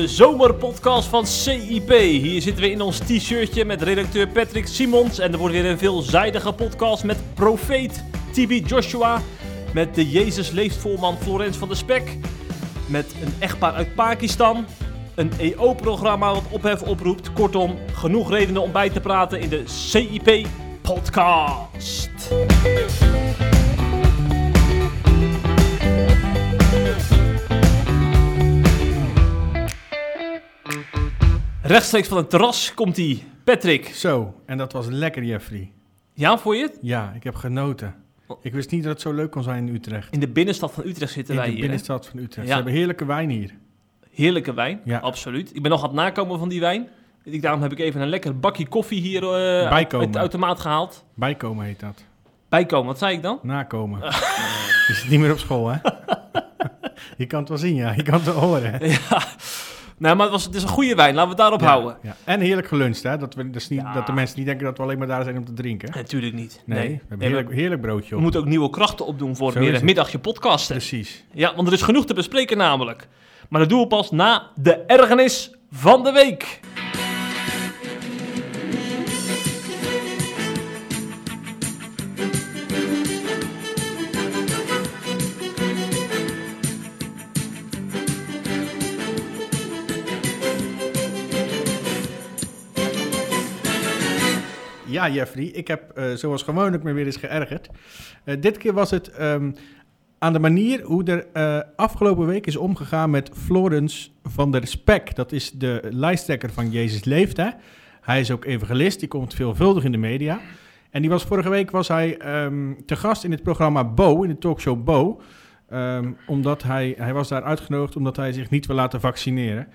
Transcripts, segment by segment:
de zomerpodcast van CIP. Hier zitten we in ons t-shirtje met redacteur Patrick Simons. En er wordt weer een veelzijdige podcast met profeet Tibi Joshua. Met de Jezus leeft volman Florens van der Spek. Met een echtpaar uit Pakistan. Een EO-programma wat ophef oproept. Kortom, genoeg redenen om bij te praten in de CIP-podcast. Rechtstreeks van het terras komt hij. Patrick. Zo, en dat was lekker, Jeffrey. Ja, voor je het? Ja, ik heb genoten. Ik wist niet dat het zo leuk kon zijn in Utrecht. In de binnenstad van Utrecht zitten In wij de hier. hè? binnenstad van Utrecht. Ja. Ze hebben heerlijke wijn hier. Heerlijke wijn, Ja. absoluut. Ik ben nog aan het nakomen van die wijn. Ik, daarom heb ik even een lekker bakje koffie hier uit, Bijkomen. uit de automaat gehaald. Bijkomen heet dat. Bijkomen, wat zei ik dan? Nakomen. Je zit niet meer op school, hè? je kan het wel zien, ja. Je kan het wel horen. hè? ja. Nou, maar het, was, het is een goede wijn, laten we het daarop Ja, houden. ja. En heerlijk geluncht, hè? Dat, we, dat, is niet, Ja. dat de mensen niet denken dat we alleen maar daar zijn om te drinken. Natuurlijk niet. Nee, Nee, we hebben Nee, heerlijk, heerlijk broodje we moeten ook nieuwe krachten opdoen voor het. middagje podcasten. Precies. Ja, want er is genoeg te bespreken namelijk. Maar dat doen we pas na de ergernis van de week. Ja, Jeffrey, ik heb eh, zoals gewoonlijk me weer eens geërgerd. Eh, dit keer was het ehm, aan de manier hoe er eh, afgelopen week is omgegaan met Florence van der Spek. Dat is de lijsttrekker van Jezus Leeft. Hè? Hij is ook evangelist, die komt veelvuldig in de media. En die was, vorige week was hij ehm, te gast in het programma Bo, in de talkshow Bo. Ehm, omdat hij, hij was daar uitgenodigd omdat hij zich niet wil laten vaccineren.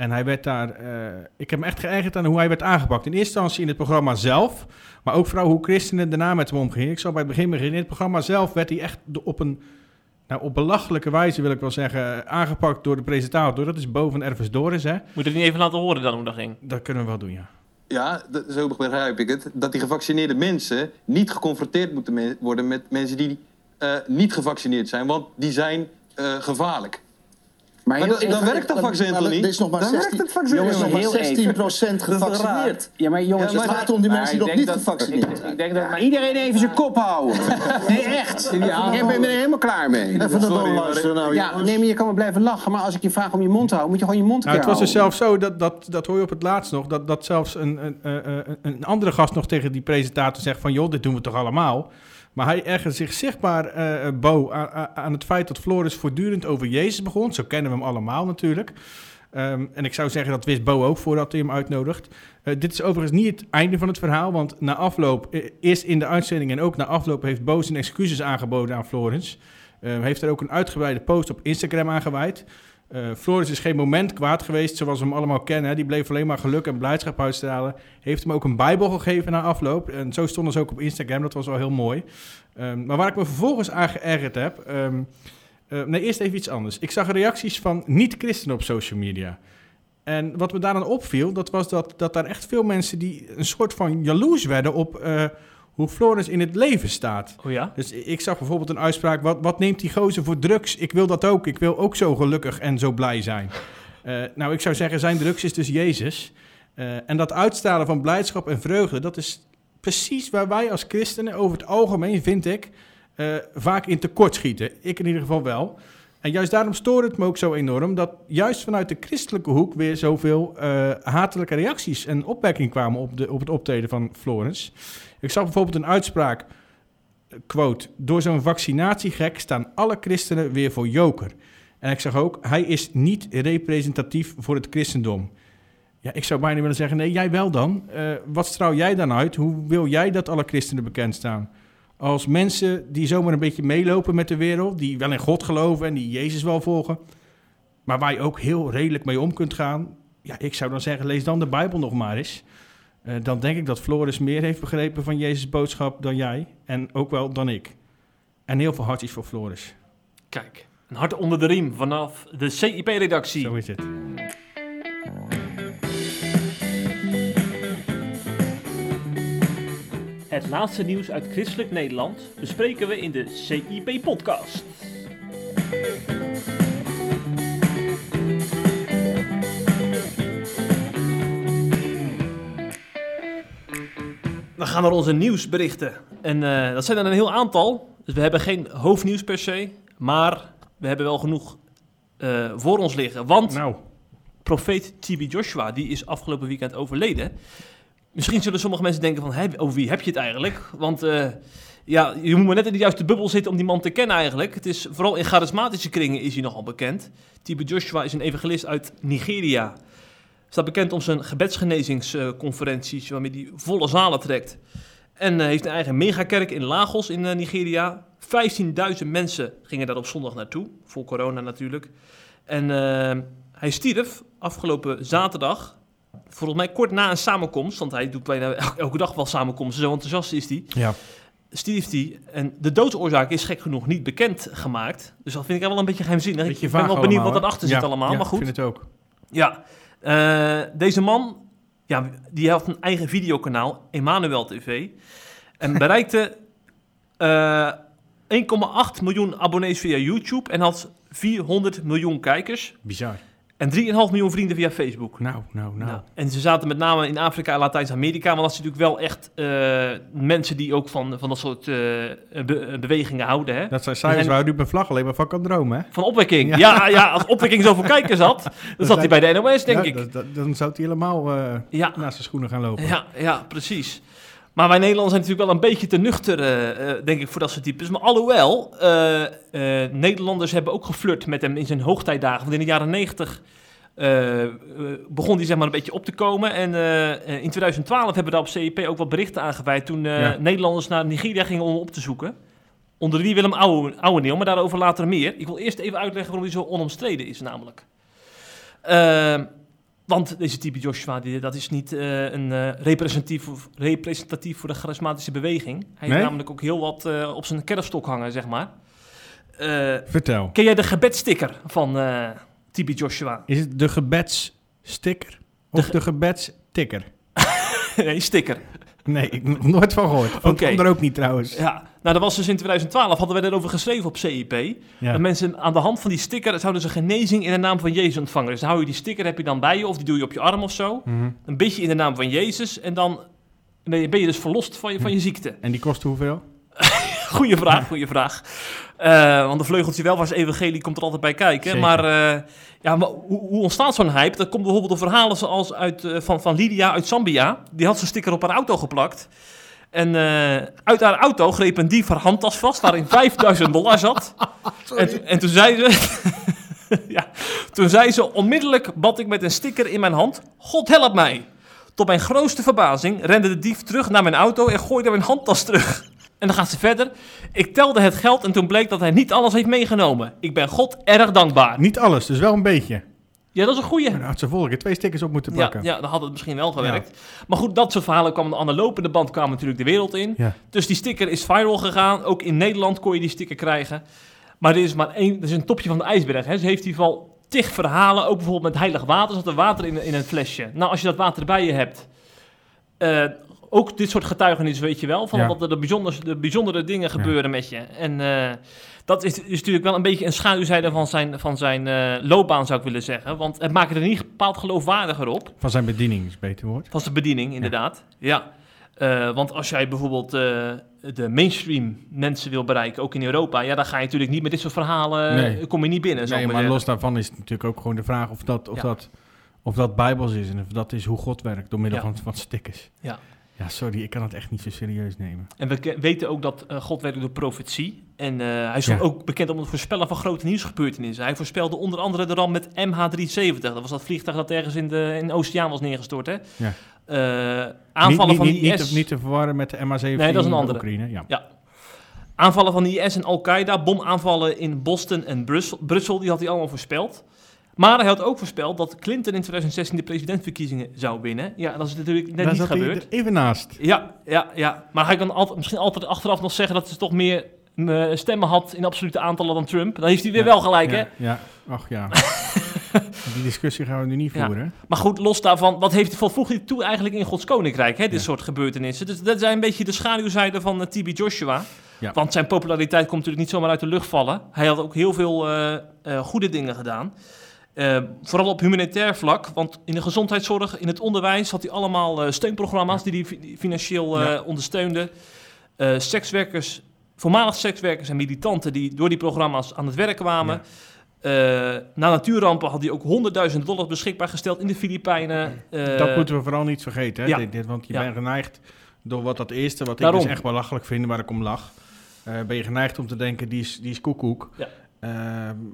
En hij werd daar, eh, ik heb me echt geërgerd aan hoe hij werd aangepakt. In eerste instantie in het programma zelf, maar ook vooral hoe christenen daarna met hem omgingen. Ik zal bij het begin beginnen. In het programma zelf werd hij echt op een, nou, op belachelijke wijze, wil ik wel zeggen, aangepakt door de presentator. Dat is boven Ervis Doris, hè. Moet je het niet even laten horen dan hoe dat ging? Dat kunnen we wel doen, ja. Ja, dat, zo begrijp ik het. Dat die gevaccineerde mensen niet geconfronteerd moeten me- worden met mensen die eh, niet gevaccineerd zijn, want die zijn eh, gevaarlijk. Maar heel dan- dan werkt dat vaccin maar toch niet? Is nog maar Dan 16, werkt het vaccin jongens, nog maar Heel 16 even. procent gevaccineerd. Ja, maar jongens, Ja, maar Het gaat om die maar mensen die nog niet dat- gevaccineerd Ik, zijn. ik denk dat maar iedereen even zijn kop houden. Nee, echt. Ja. ik ben er helemaal klaar mee. Even maar luisteren nou, Ja, nee, maar je kan wel blijven lachen, maar als ik je vraag om je mond te houden, moet je gewoon je mond Nou, het was dus houden. zelfs zo, dat, dat, dat hoor je op het laatst nog, dat, dat zelfs een, een, een andere gast nog tegen die presentator zegt van, joh, dit doen we toch allemaal? Maar hij ergerde zich zichtbaar, eh, Bo, aan, aan- het feit dat Floris voortdurend over Jezus begon. Zo kennen we hem allemaal natuurlijk. Ehm, en ik zou zeggen, dat wist Bo ook voordat hij hem uitnodigt. Eh, dit is overigens niet het einde van het verhaal, want na afloop, eerst in de uitzending en ook na afloop, heeft Bo zijn excuses aangeboden aan Florence. Eh, heeft er ook een uitgebreide post op Instagram aan Eh Floris is geen moment kwaad geweest, zoals we hem allemaal kennen. Die bleef alleen maar geluk en blijdschap uitstralen. Heeft hem ook een bijbel gegeven na afloop. En zo stonden ze ook op Instagram, dat was wel heel mooi. Ehm, maar waar ik me vervolgens aan geërgerd heb... ehm, eh, nee, eerst even iets anders. Ik zag reacties van niet-christenen op social media. En wat me daaraan opviel, dat was dat, dat daar echt veel mensen... die een soort van jaloers werden op eh, hoe Floris in het leven staat. Oh ja? Dus ik zag bijvoorbeeld een uitspraak: wat, wat neemt die gozer voor drugs? Ik wil dat ook. Ik wil ook zo gelukkig en zo blij zijn. Eh, nou, ik zou zeggen: zijn drugs is dus Jezus. Eh, en dat uitstralen van blijdschap en vreugde, dat is precies waar wij als christenen over het algemeen, vind ik, eh, vaak in tekort schieten. Ik in ieder geval wel. En juist daarom stoort het me ook zo enorm dat juist vanuit de christelijke hoek weer zoveel hatelijke reacties en opmerkingen kwamen op, de, op het optreden van Florence. Ik zag bijvoorbeeld een uitspraak quote, door zo'n vaccinatiegek staan alle christenen weer voor joker. En ik zag ook, hij is niet representatief voor het christendom. Ja, ik zou bijna willen zeggen, nee, jij wel dan. Eh, wat straal jij dan uit? Hoe wil jij dat alle christenen bekend staan? Als mensen die zomaar een beetje meelopen met de wereld, die wel in God geloven en die Jezus wel volgen, maar waar je ook heel redelijk mee om kunt gaan. Ja, ik zou dan zeggen, lees dan de Bijbel nog maar eens. Eh, dan denk ik dat Floris meer heeft begrepen van Jezus' boodschap dan jij. En ook wel dan ik. En heel veel hartjes voor Floris. Kijk, een hart onder de riem vanaf de CIP-redactie. Zo is het. Het laatste nieuws uit christelijk Nederland bespreken we in de CIP-podcast. Gaan naar onze nieuwsberichten. En eh, dat zijn er een heel aantal. Dus we hebben geen hoofdnieuws per se. Maar we hebben wel genoeg eh, voor ons liggen. Want Nou, profeet TB Joshua, die is afgelopen weekend overleden. Misschien zullen sommige mensen denken van, "Hé, over wie heb je het eigenlijk? Want eh, ja, je moet maar net in de juiste bubbel zitten om die man te kennen eigenlijk. Het is, vooral in charismatische kringen is hij nogal bekend. TB Joshua is een evangelist uit Nigeria. Staat bekend om zijn gebedsgenezingsconferenties, waarmee hij volle zalen trekt. En eh, heeft een eigen megakerk in Lagos in eh, Nigeria. 15.000 mensen gingen daar op zondag naartoe, voor corona natuurlijk. En eh, hij stierf afgelopen zaterdag, volgens mij kort na een samenkomst, want hij doet bijna el- elke dag wel samenkomsten, zo enthousiast is hij. ja. Stierf hij. En de doodsoorzaak is gek genoeg niet bekend gemaakt. Dus dat vind ik wel een beetje geheimzinnig. Beetje ik ben wel benieuwd allemaal, wat hè? erachter Ja, zit allemaal, ja, maar goed. ik vind het ook. Ja, eh, deze man, ja, die had een eigen videokanaal, Emmanuel TV. En bereikte eh 1,8 miljoen abonnees via YouTube en had 400 miljoen kijkers. Bizar. En 3,5 miljoen vrienden via Facebook. Nou, nou, nou. Nou, en ze zaten met name in Afrika en Latijns-Amerika, maar dat zijn natuurlijk wel echt eh, mensen die ook van, van dat soort eh, be- bewegingen houden. Hè? Dat zijn cijfers waar u met vlag alleen maar van kan dromen, hè? Van opwekking. Ja. Ja. Ja, als opwekking zoveel kijkers had, dan zat hij bij de NOS, denk Ja, ik. dat- dat- dan zou hij helemaal eh, Ja. naast zijn schoenen gaan lopen. Ja, ja, precies. Maar wij Nederlanders zijn natuurlijk wel een beetje te nuchter, eh, eh, denk ik, voor dat soort types. Maar alhoewel, eh, Nederlanders hebben ook geflirt met hem in zijn hoogtijdagen. Want in de jaren negentig eh, eh, begon hij zeg maar een beetje op te komen. En in 2012 hebben we daar op CIP ook wat berichten aangeweid toen Ja. Nederlanders naar Nigeria gingen om hem op te zoeken. Onder wie Willem Ouwe- Ouweneel, maar daarover later meer. Ik wil eerst even uitleggen waarom hij zo onomstreden is namelijk. Want deze type Joshua, die, dat is niet eh, een eh, representatief, representatief voor de charismatische beweging. Hij heeft Nee? namelijk ook heel wat eh, op zijn kerfstok hangen, zeg maar. Vertel. ken jij de gebedsticker van type Joshua? Is het de gebedssticker of De de, ge- gebedsticker? nee, sticker. Nee, ik heb er nooit van gehoord. Van het ander ook niet trouwens. Ja, nou dat was dus in 2012, hadden we erover geschreven op CIP. Ja. Dat mensen aan de hand van die sticker zouden ze genezing in de naam van Jezus ontvangen. Dus dan hou je die sticker, heb je dan bij je, of die doe je op je arm of zo. Mhm. Een beetje in de naam van Jezus en dan ben je, ben je dus verlost van je, van je ziekte. En die kost hoeveel? Goeie vraag, goeie vraag. Eh, want de vleugeltje wel was evangelie komt er altijd bij kijken. Zeker. Maar, eh, ja, maar hoe, hoe ontstaat zo'n hype? Dat komt bijvoorbeeld door verhalen zoals uit, eh, van, van Lydia uit Zambia. Die had zo'n sticker op haar auto geplakt. En uit haar auto greep een dief haar handtas vast, waarin 5000 dollar zat. En, toen- en toen zei ze... ja, toen zei ze, onmiddellijk bad ik met een sticker in mijn hand, God help mij. Tot mijn grootste verbazing rende de dief terug naar mijn auto en gooide mijn handtas terug. En dan gaat ze verder. Ik telde het geld en toen bleek dat hij niet alles heeft meegenomen. Ik ben God erg dankbaar. Niet alles, dus wel een beetje. Ja, dat is een goeie. Dan had ze vorige keer twee stickers op moeten Ja, plakken. ja, dan had het misschien wel gewerkt. Maar goed, dat soort verhalen kwamen aan de lopende band kwamen natuurlijk de wereld in. Ja. Dus die sticker is viral gegaan. Ook in Nederland kon je die sticker krijgen. Maar dit is maar één, dit is een topje van de ijsberg. Hè. Ze heeft in ieder geval tig verhalen. Ook bijvoorbeeld met heilig water. Zat er water in, in een flesje. Nou, als je dat water bij je hebt. eh, ook dit soort getuigenissen weet je wel. Van Ja. dat er de bijzondere, de bijzondere dingen gebeuren met je. En eh, dat is, is natuurlijk wel een beetje een schaduwzijde van zijn, van zijn eh, loopbaan, zou ik willen zeggen. Want het maakt er niet bepaald geloofwaardiger op. Van zijn bediening is beter woord. Van zijn bediening, inderdaad. Ja. Eh, want als jij bijvoorbeeld de mainstream mensen wil bereiken, ook in Europa, ja, dan ga je natuurlijk niet met dit soort verhalen, Nee. kom je niet binnen. Nee, maar los daarvan is het natuurlijk ook gewoon de vraag of dat, of Ja. dat, of dat bijbels is. En of dat is hoe God werkt, door middel Ja. van, van stickers. Ja. Ja, sorry, ik kan het echt niet zo serieus nemen. En we weten ook dat eh, God werkt door profetie. En eh, hij is Ja. ook bekend om het voorspellen van grote nieuwsgebeurtenissen. Hij voorspelde onder andere de ramp met MH370. Dat was dat vliegtuig dat ergens in de, in de Oceaan was neergestort. Hè? Ja. Eh, aanvallen niet, van niet, de IS. te, niet te verwarren met de MH17 Nee, dat is een andere. Oekraïne. Ja. Aanvallen van de IS en Al-Qaeda, bomaanvallen in Boston en Brussel, Brussel, die had hij allemaal voorspeld. Maar hij had ook voorspeld dat Clinton in 2016 de presidentsverkiezingen zou winnen. Ja, dat is natuurlijk net Daar niet gebeurd. even naast. Ja, ja, ja. Maar hij kan altijd, misschien altijd achteraf nog zeggen dat ze toch meer eh, stemmen had in absolute aantallen dan Trump. Dan heeft hij weer Ja, wel gelijk, hè? Ja, ach ja. Die discussie gaan we nu niet Ja. voeren. Maar goed, los daarvan, wat heeft hij voegt hij toe eigenlijk in Gods Koninkrijk, hè, dit Ja. soort gebeurtenissen? Dus dat zijn een beetje de schaduwzijde van uh, TB Joshua. Ja. Want zijn populariteit komt natuurlijk niet zomaar uit de lucht vallen. Hij had ook heel veel eh, eh, goede dingen gedaan. Eh, vooral op humanitair vlak, want in de gezondheidszorg, in het onderwijs had hij allemaal eh, steunprogramma's die hij fi- financieel eh, Ja. ondersteunde. Sekswerkers, voormalig sekswerkers en militanten die door die programma's aan het werk kwamen. Na natuurrampen had hij ook 100.000 dollars beschikbaar gesteld in de Filipijnen. Dat moeten we vooral niet vergeten. Hè? ja. Dit, dit, want je Ja. bent geneigd door wat dat eerste, wat Daarom. ik dus echt belachelijk vind, waar ik om lach. ben je geneigd om te denken, die is, die is koekoek. Ja. Eh,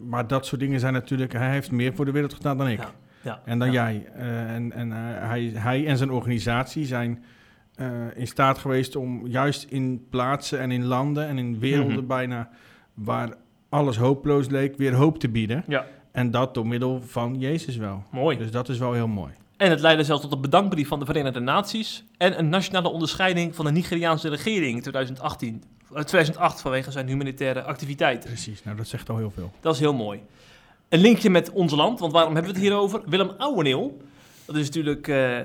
maar dat soort dingen zijn natuurlijk... Hij heeft meer voor de wereld gedaan dan ik. Ja, ja, En dan ja. jij. Eh, en en eh, hij, hij en zijn organisatie zijn eh, in staat geweest om juist in plaatsen en in landen en in werelden Mhm. bijna waar alles hopeloos leek, weer hoop te bieden. Ja, En dat door middel van Jezus wel. mooi. Dus dat is wel heel mooi. En het leidde zelfs tot een bedankbrief van de Verenigde Naties en een nationale onderscheiding van de Nigeriaanse regering in 2018, eh, 2008 vanwege zijn humanitaire activiteiten. Precies, nou dat zegt al heel veel. Dat is heel mooi. Een linkje met ons land, want waarom hebben we het hier over? Willem Ouweneel, dat is natuurlijk eh,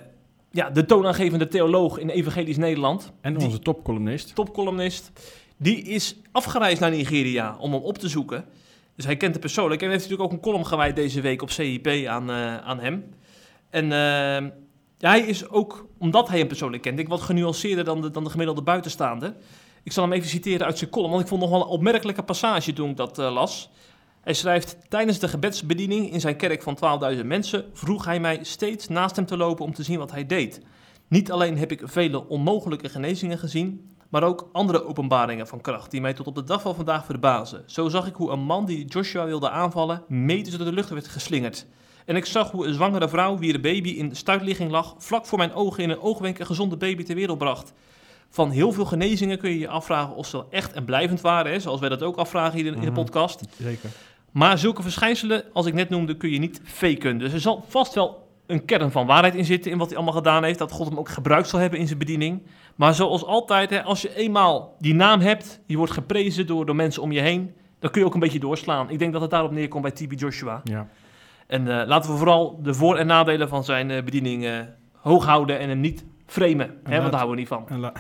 ja, de toonaangevende theoloog in Evangelisch Nederland, En Die- onze topcolumnist. topcolumnist. Die is afgereisd naar Nigeria om hem op te zoeken. Dus hij kent hem persoonlijk. En heeft natuurlijk ook een column gewijd deze week op CIP aan, eh, aan hem. En eh, ja, hij is ook, omdat hij hem persoonlijk kent, denk ik wat genuanceerder dan de, dan de gemiddelde buitenstaander. Ik zal hem even citeren uit zijn column, want ik vond nog wel een opmerkelijke passage toen ik dat eh, las. Hij schrijft, tijdens de gebedsbediening in zijn kerk van 12.000 mensen vroeg hij mij steeds naast hem te lopen om te zien wat hij deed. Niet alleen heb ik vele onmogelijke genezingen gezien, maar ook andere openbaringen van kracht die mij tot op de dag van vandaag verbazen. Zo zag ik hoe een man die Joshua wilde aanvallen, meters door de lucht werd geslingerd. En ik zag hoe een zwangere vrouw, wie de baby in stuitligging lag, vlak voor mijn ogen in een oogwenk een gezonde baby ter wereld bracht. Van heel veel genezingen kun je je afvragen of ze wel echt en blijvend waren, hè, zoals wij dat ook afvragen hier in, in de Mhm. podcast. Zeker. Maar zulke verschijnselen, als ik net noemde, kun je niet faken. Dus er zal vast wel een kern van waarheid in zitten in wat hij allemaal gedaan heeft. Dat God hem ook gebruikt zal hebben in zijn bediening. Maar zoals altijd, hè, als je eenmaal die naam hebt, die wordt geprezen door, door mensen om je heen, dan kun je ook een beetje doorslaan. Ik denk dat het daarop neerkomt bij TB Joshua. Ja. En eh, laten we vooral de voor- en nadelen van zijn eh, bediening eh, hoog houden en hem niet framen. Hè, want daar houden we niet van. En, la-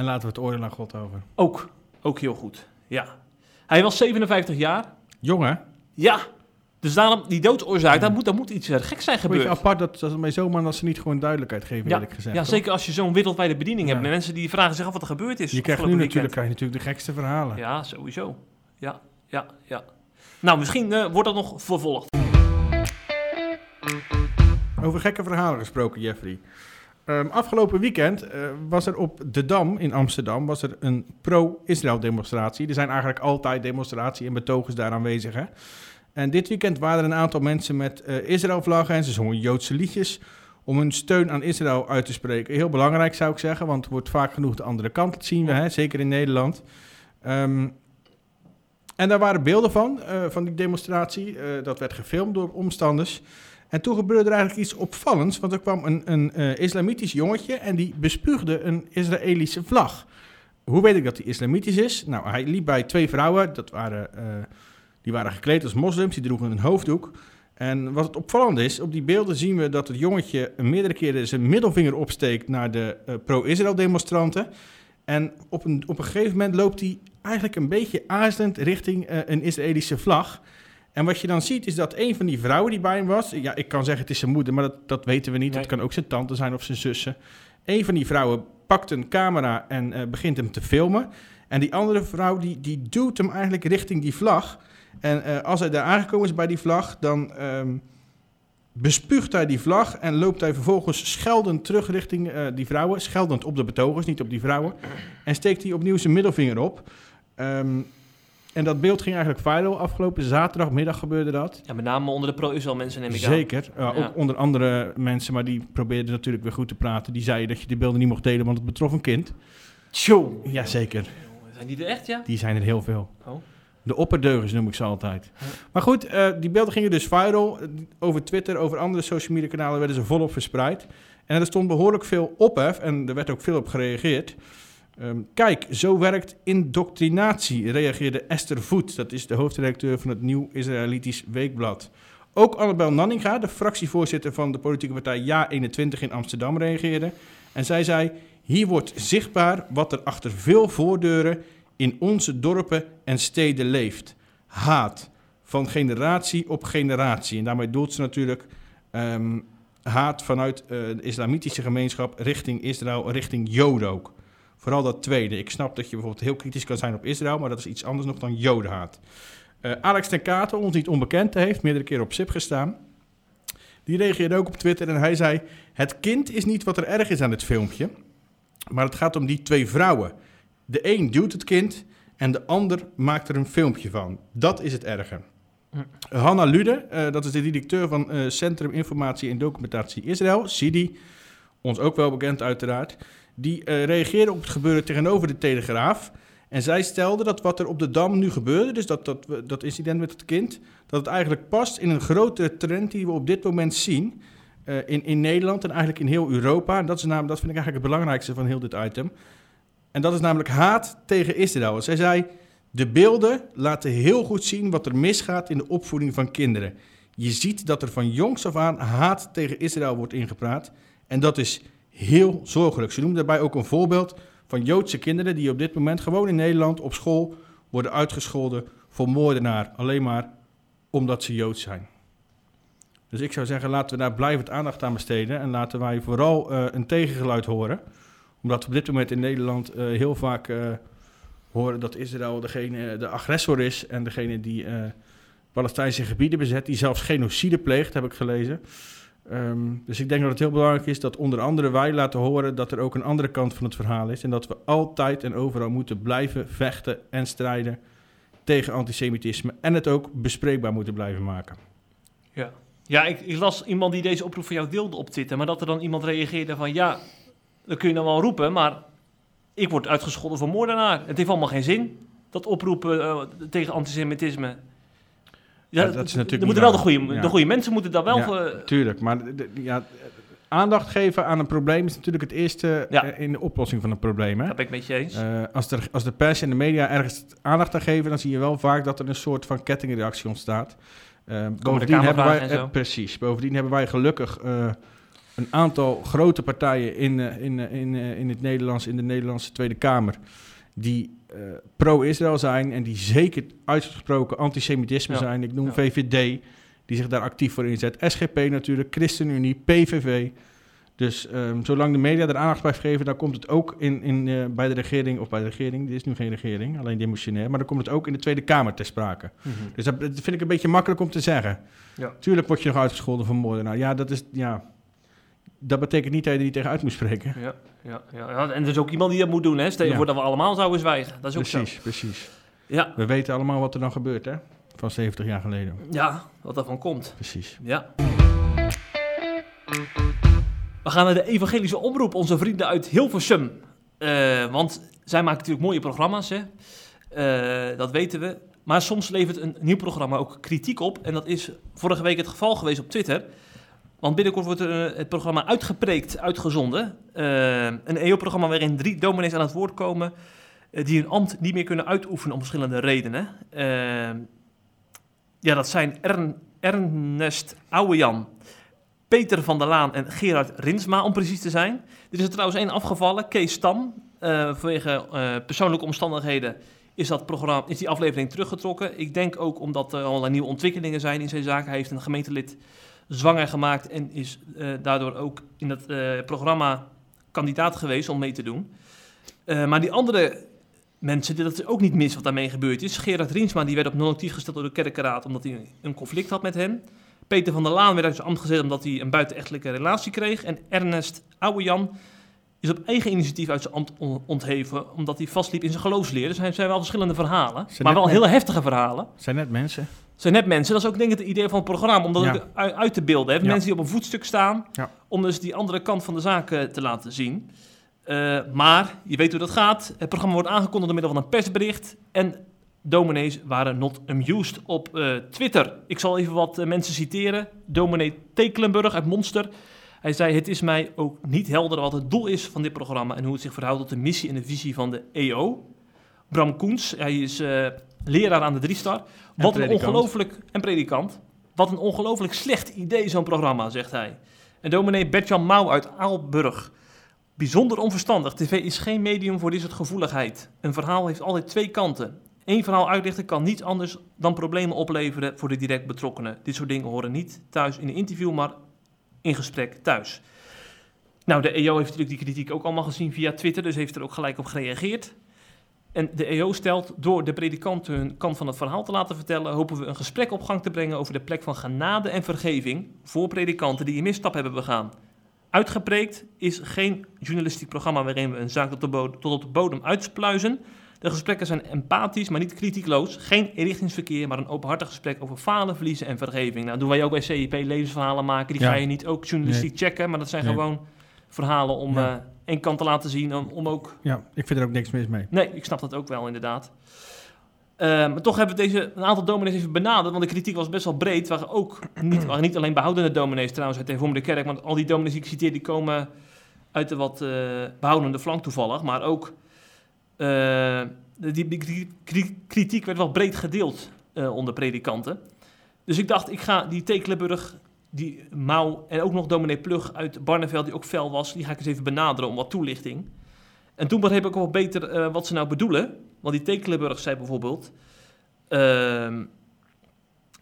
en laten we het oordeel aan God over. Ook, ook heel goed. Ja. Hij was 57 jaar. Jongen, Ja, dus daarom die doodsoorzaak, daar moet, daar moet iets eh, geks zijn gebeurd. apart dat, dat mij zomaar dat ze niet gewoon duidelijkheid geven, Ja, eerlijk gezegd. ja, zeker als je zo'n wereldwijde bediening Ja. hebt. Met mensen die vragen zich af wat er gebeurd is. Je krijgt nu natuurlijk, krijg je natuurlijk de gekste verhalen. Ja, sowieso. Ja, ja, ja. Nou, misschien eh, wordt dat nog vervolgd. Over gekke verhalen gesproken, Jeffrey. Ehm, afgelopen weekend eh, was er op de Dam in Amsterdam was er een pro-Israël demonstratie. Er zijn eigenlijk altijd demonstraties en betogers daar aanwezig. Hè? En dit weekend waren er een aantal mensen met eh Israël-vlaggen en ze zongen Joodse liedjes om hun steun aan Israël uit te spreken. Heel belangrijk zou ik zeggen, want het wordt vaak genoeg de andere kant, zien we, hè? zeker in Nederland. Ehm, en daar waren beelden van, eh, van die demonstratie. Dat werd gefilmd door omstanders. En toen gebeurde er eigenlijk iets opvallends, want er kwam een, een eh, islamitisch jongetje en die bespuugde een Israëlische vlag. Hoe weet ik dat hij islamitisch is? Nou, hij liep bij twee vrouwen, dat waren, eh, die waren gekleed als moslims, die droegen een hoofddoek. En wat het opvallende is, op die beelden zien we dat het jongetje meerdere keren zijn middelvinger opsteekt naar de eh, pro-Israël demonstranten. En op een, op een gegeven moment loopt hij eigenlijk een beetje aarzelend richting een Israëlische vlag. En wat je dan ziet is dat een van die vrouwen die bij hem was... Ja, ik kan zeggen het is zijn moeder, maar dat, dat weten we niet. Nee. Het kan ook zijn tante zijn of zijn zussen. Een van die vrouwen pakt een camera en eh, begint hem te filmen. En die andere vrouw die, die duwt hem eigenlijk richting die vlag. En eh, als hij daar aangekomen is bij die vlag, dan ehm, bespuugt hij die vlag... en loopt hij vervolgens scheldend terug richting eh, die vrouwen. Scheldend op de betogers, niet op die vrouwen. En steekt hij opnieuw zijn middelvinger op... Ehm, en dat beeld ging eigenlijk viral. Afgelopen zaterdagmiddag gebeurde dat. Ja, met name onder de pro-Israël mensen neem ik aan. Zeker. Uh, Ja. Ook onder andere mensen, maar die probeerden natuurlijk weer goed te praten. Die zeiden dat je die beelden niet mocht delen, want het betrof een kind. Tjo. Jazeker, Zijn die er echt, ja? die zijn er heel veel. Oh. De opperdeugers noem ik ze altijd. Ja. Maar goed, eh, die beelden gingen dus viral. Over Twitter, over andere social media kanalen werden ze volop verspreid. En er stond behoorlijk veel ophef en er werd ook veel op gereageerd. Ehm, kijk, zo werkt indoctrinatie, reageerde Esther Voet. Dat is de hoofdredacteur van het Nieuw Israëlitisch Weekblad. Ook Annabel Nanninga, de fractievoorzitter van de politieke partij Ja21 in Amsterdam, reageerde. En zij zei, hier wordt zichtbaar wat er achter veel voordeuren in onze dorpen en steden leeft. Haat, van generatie op generatie. En daarmee doelt ze natuurlijk ehm, haat vanuit eh, de islamitische gemeenschap richting Israël, richting Joden ook. Vooral dat tweede. Ik snap dat je bijvoorbeeld heel kritisch kan zijn op Israël, maar dat is iets anders nog dan Jodenhaat. Eh, Alex ten Katen, ons niet onbekend, heeft meerdere keren op SIP gestaan. Die reageerde ook op Twitter en hij zei: Het kind is niet wat er erg is aan het filmpje, maar het gaat om die twee vrouwen. De een duwt het kind en de ander maakt er een filmpje van. Dat is het erge. Hanna Lude, eh, dat is de directeur van eh, Centrum Informatie en Documentatie Israël, CIDI, ons ook wel bekend uiteraard, die eh, reageerde op het gebeuren tegenover de Telegraaf. En zij stelde dat wat er op de Dam nu gebeurde, dus dat, dat, dat incident met het kind, dat het eigenlijk past in een grotere trend die we op dit moment zien eh, in, in Nederland en eigenlijk in heel Europa. En dat, is namelijk, dat vind ik eigenlijk het belangrijkste van heel dit item. En dat is namelijk haat tegen Israël. Zij zei, de beelden laten heel goed zien wat er misgaat in de opvoeding van kinderen. Je ziet dat er van jongs af aan haat tegen Israël wordt ingepraat. En dat is heel zorgelijk. Ze noemen daarbij ook een voorbeeld van Joodse kinderen die op dit moment gewoon in Nederland op school worden uitgescholden voor moordenaar. Alleen maar omdat ze Joods zijn. Dus ik zou zeggen, laten we daar blijvend aandacht aan besteden. En laten wij vooral uh, een tegengeluid horen. Omdat op dit moment in Nederland uh, heel vaak uh, horen dat Israël degene, de agressor is. En degene die Palestijnse gebieden bezet. Die zelfs genocide pleegt, heb ik gelezen. Um, dus ik denk dat het heel belangrijk is dat onder andere wij laten horen dat er ook een andere kant van het verhaal is. En dat we altijd en overal moeten blijven vechten en strijden tegen antisemitisme. En het ook bespreekbaar moeten blijven maken. Ja, ja ik, ik las iemand die deze oproep van jou wilde op Twitter. Maar dat er dan iemand reageerde van ja, dat kun je dan wel roepen. Maar ik word uitgescholden voor moordenaar. Het heeft allemaal geen zin. Dat oproepen uh, tegen antisemitisme. Ja, dat is natuurlijk er moeten wel de goede, Ja. de goede mensen moeten dat wel... Ja, voor- Tuurlijk, maar de- de- ja, aandacht geven aan een probleem is natuurlijk het eerste Ja. eh, in de oplossing van een probleem. Hè? dat ben ik met je eens. Eh, als, er, als de pers en de media ergens aandacht aan geven, dan zie je wel vaak dat er een soort van kettingreactie ontstaat. Eh, bovendien hebben wij, Kamervragen en zo. eh, precies, bovendien hebben wij gelukkig eh, een aantal grote partijen in, eh, in, eh, in, eh, in het Nederlands, in de Nederlandse Tweede Kamer, die eh, pro-Israël zijn en die zeker uitgesproken antisemitisme Ja. zijn. Ik noem Ja. VVD, die zich daar actief voor inzet. SGP natuurlijk, ChristenUnie, PVV. Dus ehm, zolang de media er aandacht blijft geven, dan komt het ook in, in, eh, bij de regering, of bij de regering, dit is nu geen regering, alleen demissionair, maar dan komt het ook in de Tweede Kamer ter sprake. Mhm. Dus dat, dat vind ik een beetje makkelijk om te zeggen. Ja. Tuurlijk word je nog uitgescholden voor moordenaar. Ja, dat is, ja, dat betekent niet dat je er niet tegenuit moet spreken. Ja, ja, ja. En er is ook iemand die dat moet doen, hè? Stel je Ja. voor dat we allemaal zouden zwijgen. Dat is ook Precies, precies. zo. Ja, We weten allemaal wat er dan gebeurt, hè? Van 70 jaar geleden. ja, wat daarvan komt. Precies. Ja. We gaan naar de evangelische omroep, onze vrienden uit Hilversum. Eh, want zij maken natuurlijk mooie programma's, hè? Eh, dat weten we. Maar soms levert een nieuw programma ook kritiek op. En dat is vorige week het geval geweest op Twitter. Want binnenkort wordt eh, het programma uitgepreekt, uitgezonden. Eh, een EO-programma waarin drie dominees aan het woord komen... eh, die hun ambt niet meer kunnen uitoefenen om verschillende redenen. Ja, dat zijn Ern, Ernest Ouwejan, Peter van der Laan en Gerard Rinsma, om precies te zijn. Er is er trouwens één afgevallen, Kees Stam. Vanwege persoonlijke omstandigheden is, dat programma, is die aflevering teruggetrokken. Ik denk ook omdat er allerlei nieuwe ontwikkelingen zijn in zijn zaak. Hij heeft een gemeentelid zwanger gemaakt en is eh, daardoor ook in dat eh, programma kandidaat geweest om mee te doen. Eh, maar die andere mensen, dat is ook niet mis wat daarmee gebeurd is. Gerard Riensma die werd op non-actief gesteld door de kerkenraad omdat hij een conflict had met hem. Peter van der Laan werd uit zijn ambt gezet omdat hij een buitenechtelijke relatie kreeg. En Ernest Ouwejan is op eigen initiatief uit zijn ambt on- ontheven omdat hij vastliep in zijn geloofsleer. Dus er zijn wel verschillende verhalen, Zijn maar wel hele heftige verhalen. Zijn net mensen. Zijn net mensen, dat is ook denk ik het idee van het programma, om dat Ja. ook uit, te beelden. Hè? Mensen die op een voetstuk staan, om dus die andere kant van de zaak eh, te laten zien. Eh, maar, je weet hoe dat gaat, het programma wordt aangekondigd door middel van een persbericht en dominees waren not amused op eh, Twitter. Ik zal even wat mensen citeren. Dominee Tekelenburg uit Monster. Hij zei, het is mij ook niet helder wat het doel is van dit programma en hoe het zich verhoudt tot de missie en de visie van de EO. Bram Koens, hij is leraar aan de Driestar. Wat een ongelooflijk... En predikant. Wat een ongelooflijk slecht idee, zo'n programma, zegt hij. En dominee Bertjan Mouw uit Aalburg. Bijzonder onverstandig. TV is geen medium voor dit soort gevoeligheid. Een verhaal heeft altijd twee kanten. Eén verhaal uitlichten kan niets anders dan problemen opleveren voor de direct betrokkenen. Dit soort dingen horen niet thuis in een interview, maar in gesprek thuis. Nou, de EO heeft natuurlijk die kritiek ook allemaal gezien via Twitter, dus heeft er ook gelijk op gereageerd. En de EO stelt, door de predikanten hun kant van het verhaal te laten vertellen, hopen we een gesprek op gang te brengen over de plek van genade en vergeving voor predikanten die een misstap hebben begaan. Uitgepreekt is geen journalistiek programma waarin we een zaak tot, de bodem, tot op de bodem uitspluizen. De gesprekken zijn empathisch, maar niet kritiekloos. Geen richtingsverkeer, maar een openhartig gesprek over falen, verliezen en vergeving. Nou, doen wij ook bij CIP levensverhalen maken. Die Ja. ga je niet ook journalistiek checken, maar dat zijn Nee. gewoon verhalen om Ja. eh één kant te laten zien. Om, om ook Ja, ik vind er ook niks mis mee. Nee, ik snap dat ook wel, inderdaad. Eh, maar toch hebben we deze, een aantal dominees even benaderd, want de kritiek was best wel breed. Waren ook niet, waren niet alleen behoudende dominees trouwens uit de hervormde kerk, want al die dominees die ik citeer, die komen uit de wat eh, behoudende flank toevallig. Maar ook, eh, die, die kri- kri- kritiek werd wel breed gedeeld eh, onder predikanten. Dus ik dacht, ik ga die Tekelenburg, die Mouw en ook nog dominee Plug uit Barneveld, die ook fel was, die ga ik eens even benaderen om wat toelichting. En toen begreep ik ook wel beter eh, wat ze nou bedoelen. Want die Tekelenburg zei bijvoorbeeld... ehm,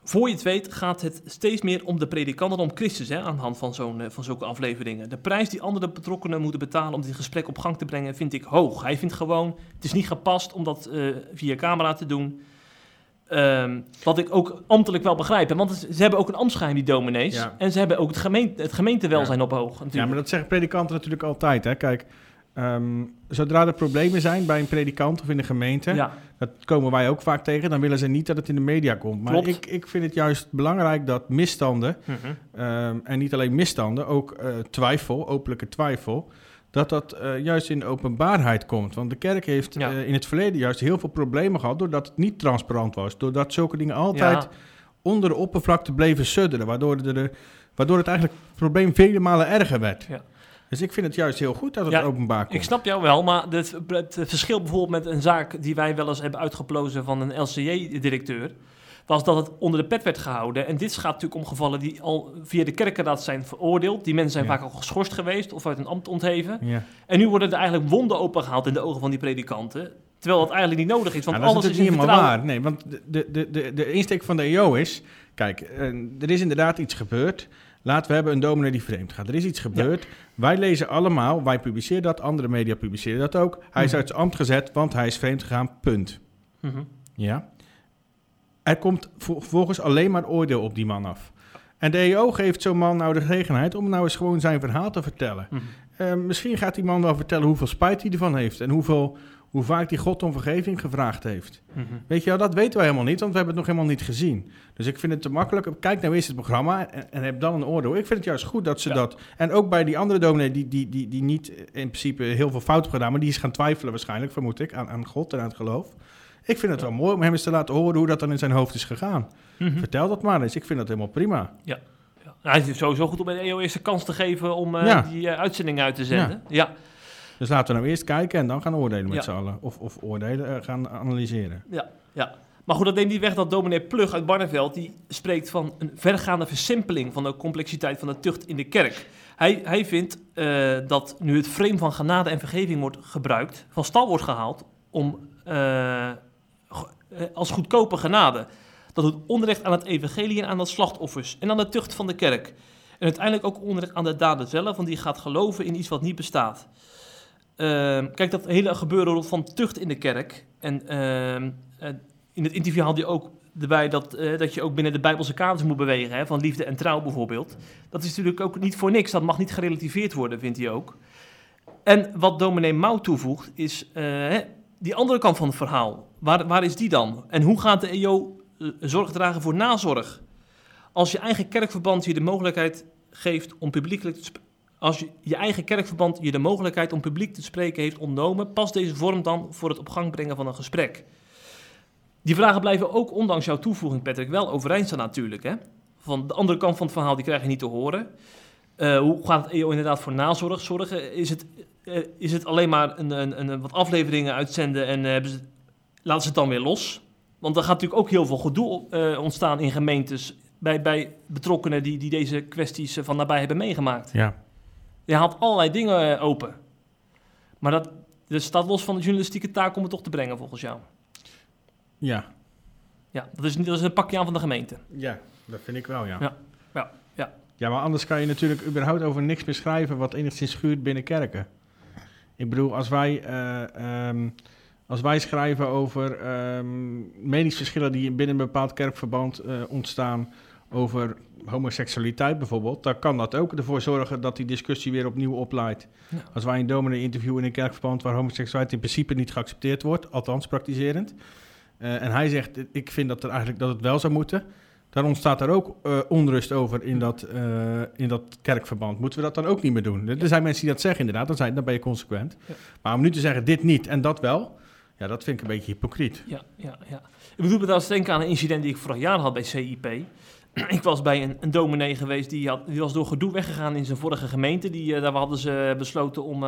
voor je het weet gaat het steeds meer om de predikant dan om Christus... Hè, aan de hand van, zo'n, eh, van zulke afleveringen. De prijs die andere betrokkenen moeten betalen om dit gesprek op gang te brengen... vind ik hoog. Hij vindt gewoon, het is niet gepast om dat eh, via camera te doen... Ehm, wat ik ook ambtelijk wel begrijp. hè, Want ze hebben ook een ambtsgeheim, die dominees. Ja. En ze hebben ook het, gemeente, het gemeentewelzijn op hoog. Ja, Natuurlijk. maar dat zeggen predikanten natuurlijk altijd. Hè? Kijk, ehm, zodra er problemen zijn bij een predikant of in de gemeente, ja. dat komen wij ook vaak tegen, dan willen ze niet dat het in de media komt. Maar Klopt. ik, ik vind het juist belangrijk dat misstanden, Mhm. ehm, en niet alleen misstanden, ook eh, twijfel, openlijke twijfel, dat dat eh, juist in de openbaarheid komt. Want de kerk heeft Ja. eh, in het verleden juist heel veel problemen gehad doordat het niet transparant was. Doordat zulke dingen altijd Ja. onder de oppervlakte bleven sudderen, waardoor, er, waardoor het eigenlijk het probleem vele malen erger werd. Ja. Dus ik vind het juist heel goed dat het Ja, openbaar komt. Ik snap jou wel, maar het, het verschil bijvoorbeeld met een zaak die wij wel eens hebben uitgeplozen van een LCJ-directeur, was dat het onder de pet werd gehouden. En dit gaat natuurlijk om gevallen die al via de kerkenraad zijn veroordeeld. Die mensen zijn Ja. vaak al geschorst geweest of uit een ambt ontheven. Ja. En nu worden er eigenlijk wonden opengehaald in de ogen van die predikanten. Terwijl dat eigenlijk niet nodig is, want alles is niet helemaal waar. Nee, want de, de, de, de insteek van de EO is... Kijk, eh, er is inderdaad iets gebeurd. Laten we hebben een dominee die vreemd gaat. Er is iets gebeurd. Wij lezen allemaal, wij publiceren dat, andere media publiceren dat ook. Hij is Mhm. uit zijn ambt gezet, want hij is vreemd gegaan, punt. Mhm. Ja. Er komt vervolgens alleen maar oordeel op die man af. En de EO geeft zo'n man nou de gelegenheid om nou eens gewoon zijn verhaal te vertellen. Mhm. Eh, misschien gaat die man wel vertellen hoeveel spijt hij ervan heeft en hoeveel, hoe vaak hij God om vergeving gevraagd heeft. Mhm. Weet je wel, dat weten wij helemaal niet, want we hebben het nog helemaal niet gezien. Dus ik vind het te makkelijk. Kijk nou eerst het programma en, en heb dan een oordeel. Ik vind het juist goed dat ze Ja. dat... En ook bij die andere dominee die, die, die, die niet in principe heel veel fout heeft gedaan... maar die is gaan twijfelen waarschijnlijk, vermoed ik, aan, aan God en aan het geloof. Ik vind het wel mooi om hem eens te laten horen hoe dat dan in zijn hoofd is gegaan. Mhm. Vertel dat maar eens. Ik vind dat helemaal prima. Ja. Nou, Hij is sowieso goed om EO eerst de kans te geven om eh, die eh, uitzending uit te zenden. Ja. Dus laten we nou eerst kijken en dan gaan oordelen met Ja. z'n allen. Of, of oordelen, eh, gaan analyseren. Ja, ja. Maar goed, dat neemt niet weg dat dominee Plug uit Barneveld... die spreekt van een vergaande versimpeling... van de complexiteit van de tucht in de kerk. Hij, hij vindt dat nu het frame van genade en vergeving wordt gebruikt... van stal wordt gehaald om als goedkope genade... dat doet onrecht aan het evangelie en aan de slachtoffers... en aan de tucht van de kerk. En uiteindelijk ook onrecht aan de dader zelf... want die gaat geloven in iets wat niet bestaat. Ehm, kijk, dat hele gebeuren van tucht in de kerk... en ehm, eh, in het interview haalde je ook erbij dat, eh, dat je ook binnen de Bijbelse kaders moet bewegen, hè, van liefde en trouw bijvoorbeeld. Dat is natuurlijk ook niet voor niks, dat mag niet gerelativeerd worden, vindt hij ook. En wat dominee Mouw toevoegt, is eh, die andere kant van het verhaal. Waar, waar is die dan? En hoe gaat de EO eh, zorg dragen voor nazorg? Als je eigen kerkverband je de mogelijkheid geeft om publiekelijk te als je, je eigen kerkverband je de mogelijkheid om publiek te spreken heeft ontnomen, past deze vorm dan voor het op gang brengen van een gesprek? Die vragen blijven ook, ondanks jouw toevoeging, Patrick, wel overeind staan natuurlijk. Hè? Van de andere kant van het verhaal, die krijg je niet te horen. Eh, hoe gaat het EO inderdaad voor nazorg zorgen? Is het, eh, is het alleen maar een, een, een, wat afleveringen uitzenden en hebben ze, laten ze het dan weer los? Want er gaat natuurlijk ook heel veel gedoe eh, ontstaan in gemeentes... bij, bij betrokkenen die, die deze kwesties van nabij hebben meegemaakt. Ja. Je haalt allerlei dingen open. Maar dat, dat staat los van de journalistieke taak om het toch te brengen, volgens jou. Ja. Ja, dat is, niet- dat is een pakje aan van de gemeente. Ja, dat vind ik wel, ja. Ja, ja, ja. Maar anders kan je natuurlijk überhaupt over niks meer schrijven wat enigszins schuurt binnen kerken. Ik bedoel, als wij, eh, ehm, als wij schrijven over ehm, meningsverschillen die binnen een bepaald kerkverband eh, ontstaan over homoseksualiteit bijvoorbeeld, dan kan dat ook ervoor zorgen dat die discussie weer opnieuw opleidt. Ja. Als wij een dominee interviewen in een kerkverband waar homoseksualiteit in principe niet geaccepteerd wordt, althans praktiserend, eh, en hij zegt, ik vind dat, er eigenlijk, dat het wel zou moeten, dan ontstaat er ook eh, onrust over in dat, eh, in dat kerkverband. Moeten we dat dan ook niet meer doen? Er zijn mensen die dat zeggen inderdaad, dan, zijn, dan ben je consequent. Ja. Maar om nu te zeggen, dit niet en dat wel, ja, dat vind ik een beetje hypocriet. Ja, ja, ja. Ik bedoel me trouwens denken aan een incident die ik vorig jaar had bij CIP. ik was bij een, een dominee geweest, die, had, die was door gedoe weggegaan in zijn vorige gemeente. Die, eh, daar hadden ze besloten om...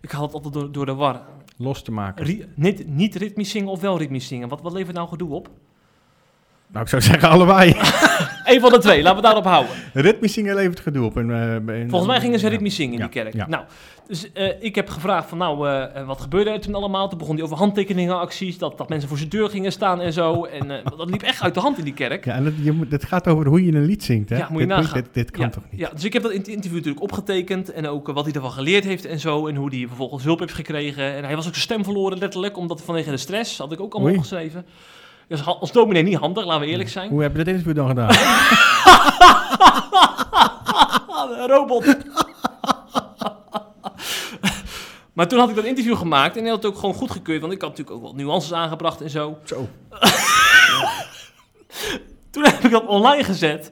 ik haal het altijd door, door de war. Los te maken. Ri- niet, niet ritmisch zingen of wel ritmisch zingen. Wat, wat levert nou gedoe op? Nou, ik zou zeggen allebei. Eén van de twee, laten we daarop houden. Ritmisch zingen levert gedoe op. Eh, Volgens mij gingen ze ritmisch zingen in Ja, die kerk. ja. Nou, dus eh, ik heb gevraagd van nou, eh, wat gebeurde er toen allemaal? Toen begon hij over handtekeningenacties, dat, dat mensen voor zijn deur gingen staan en zo. En dat liep echt uit de hand in die kerk. Ja, en het, je gaat over hoe je een lied zingt, hè? Ja, moet je dit, nagaan. Dit, dit kan ja, toch niet? Ja, dus ik heb dat in het interview natuurlijk opgetekend. En ook wat hij ervan geleerd heeft en zo. En hoe hij vervolgens hulp heeft gekregen. En hij was ook zijn stem verloren letterlijk, omdat vanwege de stress. Had ik ook allemaal Oei. opgeschreven. Dus als dominee niet handig, laten we eerlijk zijn. Hoe heb je dat interview dan gedaan? Een robot. maar toen had ik dat interview gemaakt en hij had het ook gewoon goedgekeurd. Want ik had natuurlijk ook wel nuances aangebracht en zo. Zo. Toen heb ik dat online gezet.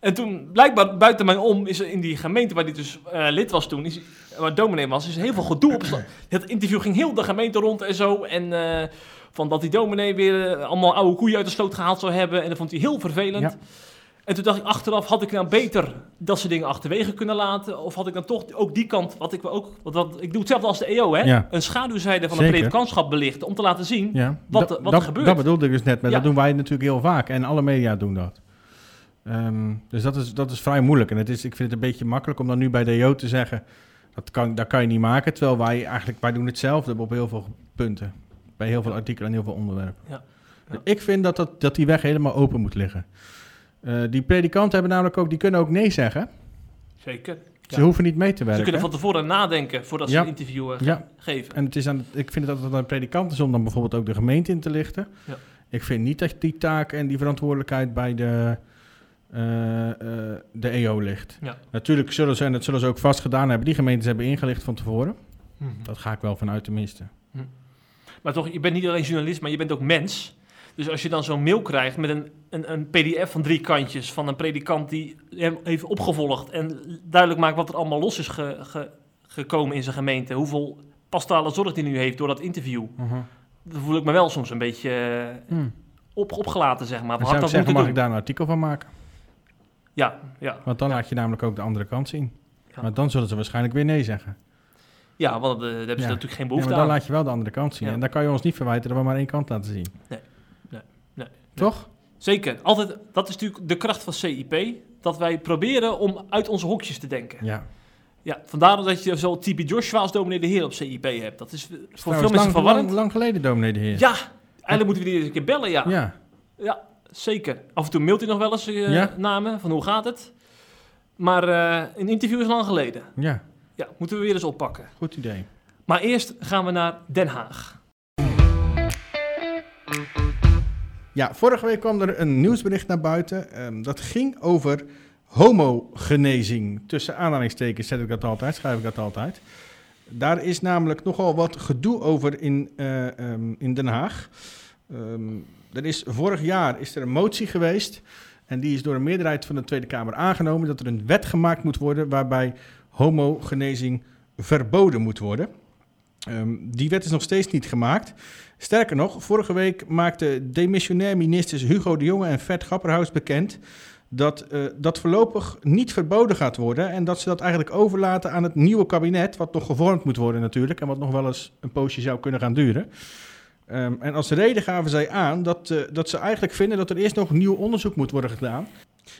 En toen, blijkbaar buiten mij om, is er in die gemeente waar hij dus eh, lid was toen, is, waar dominee was, is heel veel gedoe op. Het interview ging heel de gemeente rond en zo. En eh, van dat die dominee weer eh, allemaal oude koeien uit de sloot gehaald zou hebben. En dat vond hij heel vervelend. Ja. En toen dacht ik achteraf, had ik nou beter dat soort dingen achterwege kunnen laten? Of had ik dan toch ook die kant, wat ik ook, wat, wat, ik doe hetzelfde als de EO, hè? Ja. Een schaduwzijde van een predikantschap belichten, om te laten zien Ja. Wat- wat er gebeurt. Dat bedoelde ik dus net, maar Ja. dat doen wij natuurlijk heel vaak. En alle media doen dat. Ehm, dus dat is, dat is vrij moeilijk. En het is, ik vind het een beetje makkelijk om dan nu bij de EO te zeggen... Dat kan, dat kan je niet maken, terwijl wij eigenlijk... Wij doen hetzelfde op heel veel punten. Bij heel veel artikelen en heel veel onderwerpen. Ja. Ja. Ik vind dat, dat, dat die weg helemaal open moet liggen. Eh, die predikanten hebben namelijk ook... Die kunnen ook nee zeggen. Zeker. Ze Ja. hoeven niet mee te Ze werken. kunnen van tevoren nadenken voordat ze een interview eh, Ja. geven. En het is aan, ik vind dat het aan de predikant is om dan bijvoorbeeld ook de gemeente in te lichten. Ja. Ik vind niet dat die taak en die verantwoordelijkheid bij de, eh, de EO ligt. Ja. Natuurlijk zullen ze, en dat zullen ze ook vast gedaan hebben, die gemeentes hebben ingelicht van tevoren. Dat ga ik wel vanuit tenminste. Maar toch, je bent niet alleen journalist, maar je bent ook mens. Dus als je dan zo'n mail krijgt met een, een, een pdf van drie kantjes van een predikant die hem heeft opgevolgd en duidelijk maakt wat er allemaal los is ge- ge- gekomen in zijn gemeente, hoeveel pastorale zorg die nu heeft door dat interview, dan voel ik me wel soms een beetje eh, Hmm. op, opgelaten, zeg maar. Had zou dat zeggen, mag doen? ik daar een artikel van maken? Ja, ja. Want dan laat je namelijk ook de andere kant zien. Ja. Maar dan zullen ze waarschijnlijk weer nee zeggen. Ja, want eh, daar hebben ze Ja. natuurlijk geen Ja, behoefte maar dan aan. laat je wel de andere kant zien. Ja. En dan kan je ons niet verwijten dat we maar één kant laten zien. Nee, nee, nee. Toch? Zeker. Altijd, dat is natuurlijk de kracht van CIP. Dat wij proberen om uit onze hokjes te denken. Ja. Ja, vandaar dat je zo TB Joshua als dominee de heer op CIP hebt. Dat is voor veel mensen lang, verwarrend. lang, lang geleden, dominee de heer. Ja, eigenlijk moeten we die eens een keer bellen, ja. ja. ja. zeker. Af en toe mailt hij nog wel eens eh namen van hoe gaat het. Maar eh, een interview is lang geleden. Ja, Ja, moeten we weer eens oppakken. goed idee. Maar eerst gaan we naar Den Haag. Ja, vorige week kwam er een nieuwsbericht naar buiten. Ehm, dat ging over homogenezing. Tussen aanhalingstekens zet ik dat altijd, schrijf ik dat altijd. Daar is namelijk nogal wat gedoe over in, eh, ehm, in Den Haag. Ehm, er is, vorig jaar is er een motie geweest. En die is door een meerderheid van de Tweede Kamer aangenomen. Dat er een wet gemaakt moet worden waarbij homogenezing verboden moet worden. Ehm, die wet is nog steeds niet gemaakt. Sterker nog, vorige week maakten demissionair ministers Hugo de Jonge en Vert Grapperhaus bekend dat eh, dat voorlopig niet verboden gaat worden en dat ze dat eigenlijk overlaten aan het nieuwe kabinet, wat nog gevormd moet worden natuurlijk en wat nog wel eens een poosje zou kunnen gaan duren. Ehm, en als reden gaven zij aan dat, eh, dat ze eigenlijk vinden dat er eerst nog nieuw onderzoek moet worden gedaan.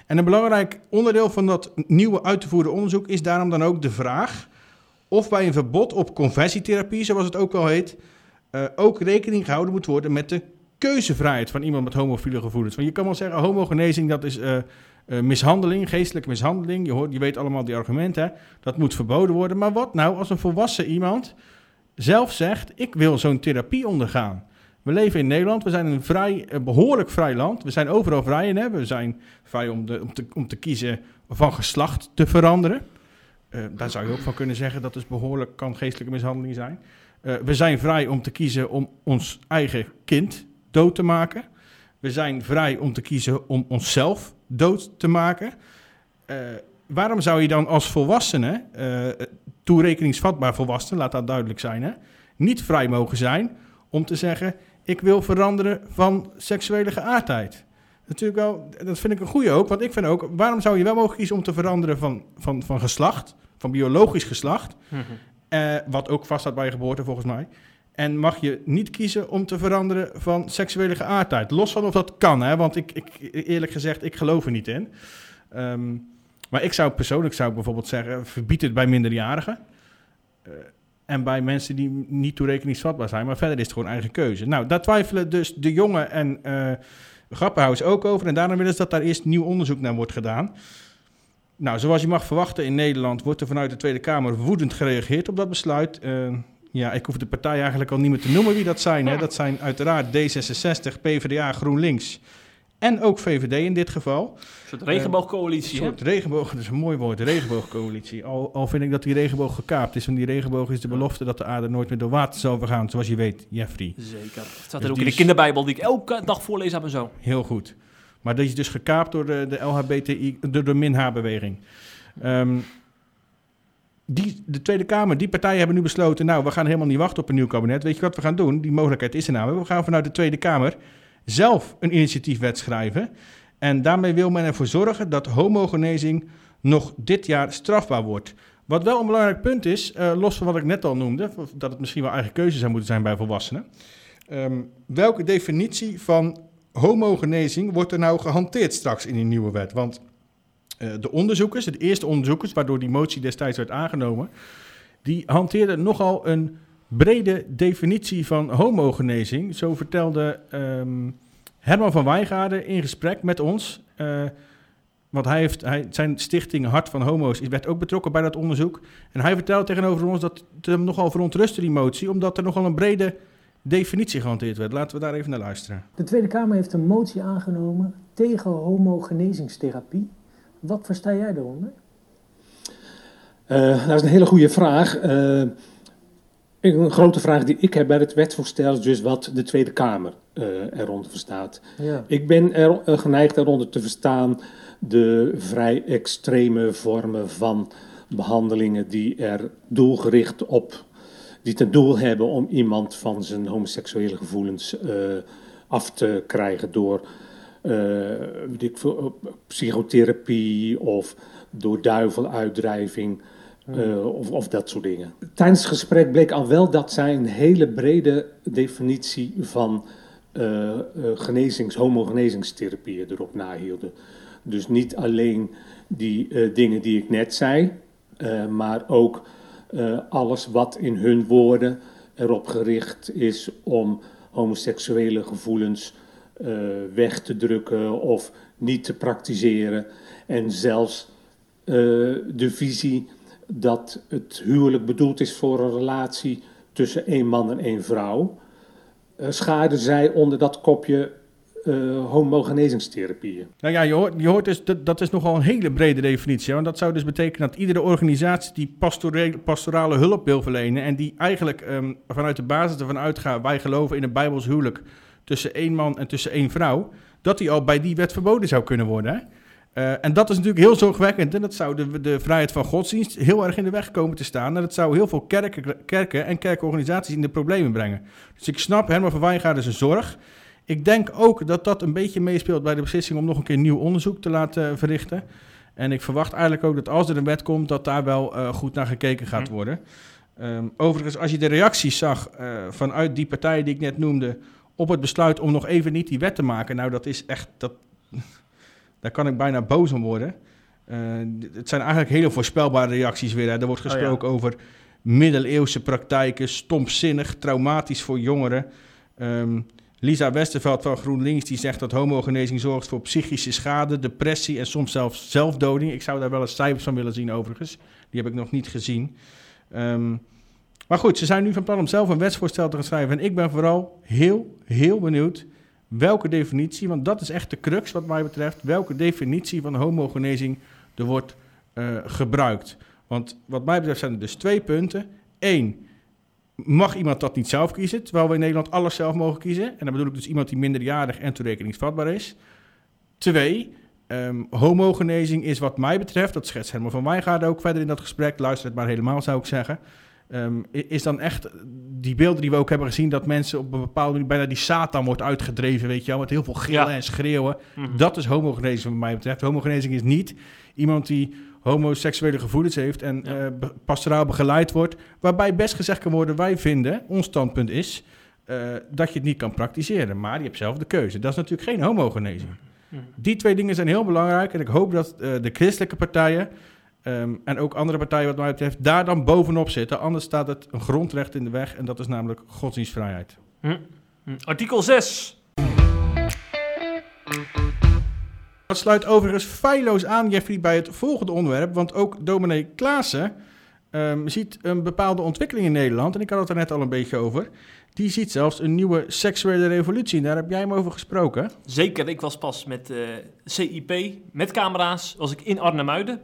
En een belangrijk onderdeel van dat nieuwe uit te voeren onderzoek is daarom dan ook de vraag of bij een verbod op conversietherapie, zoals het ook wel heet, eh, ook rekening gehouden moet worden met de keuzevrijheid van iemand met homofiele gevoelens. Want je kan wel zeggen, homogenezing dat is eh, eh, mishandeling, geestelijke mishandeling. Je, hoort, je weet allemaal die argumenten, dat moet verboden worden. Maar wat nou als een volwassen iemand zelf zegt, ik wil zo'n therapie ondergaan? We leven in Nederland, we zijn een vrij, een behoorlijk vrij land. We zijn overal vrij in, hè? we zijn vrij om, de, om, te, om te kiezen van geslacht te veranderen. Uh, daar zou je ook van kunnen zeggen dat dus behoorlijk kan geestelijke mishandeling zijn. Uh, we zijn vrij om te kiezen om ons eigen kind dood te maken. We zijn vrij om te kiezen om onszelf dood te maken. Waarom zou je dan als volwassene, toerekeningsvatbaar volwassene, laat dat duidelijk zijn, hè, niet vrij mogen zijn om te zeggen: ik wil veranderen van seksuele geaardheid? natuurlijk wel, dat vind ik een goede ook. Want ik vind ook, waarom zou je wel mogen kiezen om te veranderen van, van, van geslacht, van biologisch geslacht, mm -hmm. uh, wat ook vaststaat bij je geboorte volgens mij. En mag je niet kiezen om te veranderen van seksuele geaardheid. Los van of dat kan, hè? want ik, ik, eerlijk gezegd, ik geloof er niet in. Um, maar ik zou persoonlijk zou ik bijvoorbeeld zeggen, verbied het bij minderjarigen. Uh, en bij mensen die niet toerekeningsvatbaar zijn. Maar verder is het gewoon eigen keuze. Nou, daar twijfelen dus de jongen en... Uh, Grappenhuis ook over. En daarom willen ze dat daar eerst nieuw onderzoek naar wordt gedaan. Nou, zoals je mag verwachten in Nederland wordt er vanuit de Tweede Kamer woedend gereageerd op dat besluit. Uh, ja, ik hoef de partij eigenlijk al niet meer te noemen wie dat zijn. Hè. Dat zijn uiteraard D66, PvdA, GroenLinks en ook VVD in dit geval. Een soort regenboogcoalitie. Een soort regenboog, dat is een mooi woord, regenboogcoalitie. Al, al vind ik dat die regenboog gekaapt is, want die regenboog is de belofte dat de aarde nooit meer door water zal vergaan, zoals je weet, Jeffrey. Zeker. Dat staat er dus ook in de kinderbijbel die ik elke dag voorlees aan mijn zoon. Heel goed. Maar dat is dus gekaapt door de, de LHBTI, door de min-H-beweging. Um, die, de Tweede Kamer, die partijen hebben nu besloten, nou, we gaan helemaal niet wachten op een nieuw kabinet. Weet je wat we gaan doen? Die mogelijkheid is er namelijk. We gaan vanuit de Tweede Kamer zelf een initiatiefwet schrijven. En daarmee wil men ervoor zorgen dat homogenezing nog dit jaar strafbaar wordt. Wat wel een belangrijk punt is, uh, los van wat ik net al noemde, dat het misschien wel eigen keuze zou moeten zijn bij volwassenen. Um, welke definitie van homogenezing wordt er nou gehanteerd straks in die nieuwe wet? Want uh, de onderzoekers, de eerste onderzoekers, waardoor die motie destijds werd aangenomen, die hanteerden nogal een brede definitie van homogenezing. Zo vertelde um, Herman van Wijngaarden in gesprek met ons. Uh, want hij heeft, hij, zijn stichting Hart van Homo's werd ook betrokken bij dat onderzoek. En hij vertelde tegenover ons dat het hem nogal verontrustte, die motie, omdat er nogal een brede definitie gehanteerd werd. Laten we daar even naar luisteren. De Tweede Kamer heeft een motie aangenomen tegen homogenezingstherapie. Wat versta jij daaronder? Uh, dat is een hele goede vraag. Uh, een grote vraag die ik heb bij het wetsvoorstel is dus wat de Tweede Kamer uh, eronder verstaat. Ja. Ik ben er uh, geneigd eronder te verstaan de vrij extreme vormen van behandelingen die er doelgericht op, die ten doel hebben om iemand van zijn homoseksuele gevoelens uh, af te krijgen door psychotherapie of door duiveluitdrijving. Uh, of, of, dat soort dingen. Tijdens het gesprek bleek al wel dat zij een hele brede definitie van uh, uh, genezings, homogenezingstherapieën erop nahielden. Dus niet alleen die dingen die ik net zei, maar ook alles wat in hun woorden erop gericht is om homoseksuele gevoelens weg te drukken of niet te praktiseren. En zelfs de visie dat het huwelijk bedoeld is voor een relatie tussen één man en één vrouw, uh, schaarden zij onder dat kopje uh, homogenezingstherapieën. Nou ja, je hoort, je hoort dus, dat, is nogal een hele brede definitie. Want dat zou dus betekenen dat iedere organisatie die pastorale, hulp wil verlenen... en die eigenlijk um, vanuit de basis ervan uitgaat... wij geloven in een bijbels huwelijk tussen één man en tussen één vrouw... dat die al bij die wet verboden zou kunnen worden, hè? Uh, en dat is natuurlijk heel zorgwekkend. En dat zou de, de, vrijheid van godsdienst heel erg in de weg komen te staan. En dat zou heel veel kerken, kerken en kerkorganisaties in de problemen brengen. Dus ik snap Herman van Wijngaarden zijn zorg. Ik denk ook dat dat een beetje meespeelt bij de beslissing om nog een keer nieuw onderzoek te laten verrichten. En ik verwacht eigenlijk ook dat als er een wet komt, dat daar wel uh, goed naar gekeken gaat worden. Um, overigens, als je de reacties zag uh, vanuit die partijen die ik net noemde op het besluit om nog even niet die wet te maken, nou dat is echt, dat, daar kan ik bijna boos om worden. Uh, het zijn eigenlijk hele voorspelbare reacties weer. Hè. Er wordt gesproken oh, ja. over middeleeuwse praktijken, stomzinnig, traumatisch voor jongeren. Um, Lisa Westerveld van GroenLinks die zegt dat homogenezing zorgt voor psychische schade, depressie en soms zelfs zelfdoding. Ik zou daar wel eens cijfers van willen zien overigens. Die heb ik nog niet gezien. Um, maar goed, ze zijn nu van plan om zelf een wetsvoorstel te gaan schrijven. En ik ben vooral heel, heel benieuwd welke definitie, want dat is echt de crux wat mij betreft, welke definitie van homogenezing er wordt uh, gebruikt. Want wat mij betreft zijn er dus twee punten. Eén, mag iemand dat niet zelf kiezen, terwijl we in Nederland alles zelf mogen kiezen. En dan bedoel ik dus iemand die minderjarig en toerekeningsvatbaar is. Twee, um, homogenezing is wat mij betreft, dat schetst helemaal van Wijngaarden ook verder in dat gesprek, luister het maar helemaal zou ik zeggen... Um, is dan echt die beelden die we ook hebben gezien, dat mensen op een bepaalde manier bijna die Satan wordt uitgedreven, weet je wel, met heel veel gillen en schreeuwen. Mm Dat is homogenezing, wat mij betreft. Homogenezing is niet iemand die homoseksuele gevoelens heeft en ja. uh, pastoraal begeleid wordt, waarbij best gezegd kan worden, wij vinden, ons standpunt is, uh, dat je het niet kan praktiseren, maar je hebt zelf de keuze. Dat is natuurlijk geen homogenezing. Mm Die twee dingen zijn heel belangrijk en ik hoop dat uh, de christelijke partijen Um, en ook andere partijen, wat mij betreft, daar dan bovenop zitten. Anders staat het een grondrecht in de weg en dat is namelijk godsdienstvrijheid. Hm. Hm. Artikel 6. Dat sluit overigens feilloos aan, Jeffrey, bij het volgende onderwerp. Want ook dominee Klaassen um, ziet een bepaalde ontwikkeling in Nederland. En ik had het er net al een beetje over. Die ziet zelfs een nieuwe seksuele revolutie. Daar heb jij hem over gesproken. Zeker, ik was pas met uh, eh, CIP, met camera's, was ik in Arnhemuiden.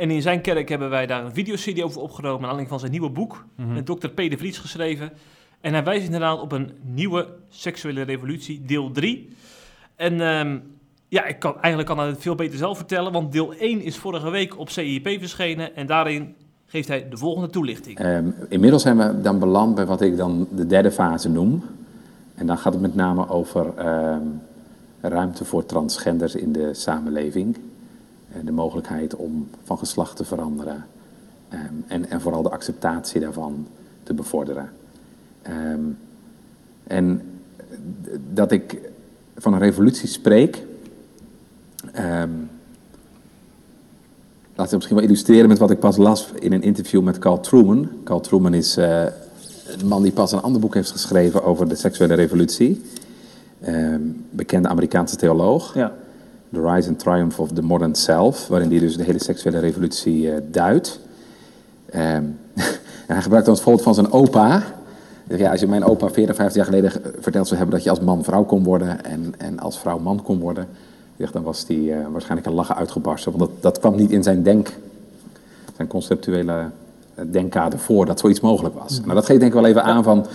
En in zijn kerk hebben wij daar een videoserie over opgenomen, aanleiding van zijn nieuwe boek, mm -hmm. met dokter P. de Vries geschreven. En hij wijst inderdaad op een nieuwe seksuele revolutie, deel 3. En um, ja, ik kan, eigenlijk kan hij het veel beter zelf vertellen, want deel 1 is vorige week op CIP verschenen en daarin geeft hij de volgende toelichting. Um, inmiddels zijn we dan beland bij wat ik dan de derde fase noem. En dan gaat het met name over um, ruimte voor transgenders in de samenleving. Eh, de mogelijkheid om van geslacht te veranderen. Um, en, en vooral de acceptatie daarvan te bevorderen. Um, en dat ik van een revolutie spreek. Um, laat ik misschien wel illustreren met wat ik pas las in een interview met Carl Truman. Carl Truman is uh, een man die pas een ander boek heeft geschreven over de seksuele revolutie. bekende Amerikaanse theoloog. Ja. The Rise and Triumph of the Modern Self, waarin hij dus de hele seksuele revolutie uh, duidt. Um, en hij gebruikt dan het voorbeeld van zijn opa. Ja, als je mijn opa 40, 50 jaar geleden verteld zou hebben dat je als man vrouw kon worden en, en als vrouw man kon worden, dan was hij uh, waarschijnlijk een lachen uitgebarsten. Want dat, dat kwam niet in zijn denk, zijn conceptuele eh, denkkader voor dat zoiets mogelijk was. Nou, dat geeft denk ik wel even aan van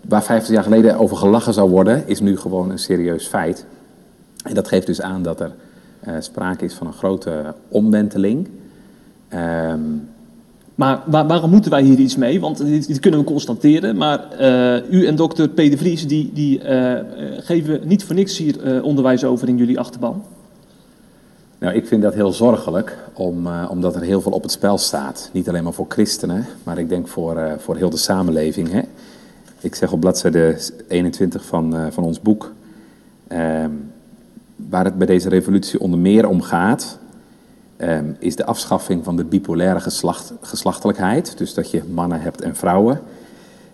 waar 50 jaar geleden over gelachen zou worden, is nu gewoon een serieus feit. En dat geeft dus aan dat er uh, sprake is van een grote omwenteling. Um, maar waar, waarom moeten wij hier iets mee? Want dit, kunnen we constateren. Maar uh, u en dokter Peter Vries die, die uh, geven niet voor niks hier onderwijs over in jullie achterban. Nou, ik vind dat heel zorgelijk, om, omdat er heel veel op het spel staat. Niet alleen maar voor christenen, maar ik denk voor, voor heel de samenleving. Hè? Ik zeg op bladzijde 21 van, van ons boek. Ehm, waar het bij deze revolutie onder meer om gaat, um, is de afschaffing van de bipolaire geslacht, geslachtelijkheid. Dus dat je mannen hebt en vrouwen.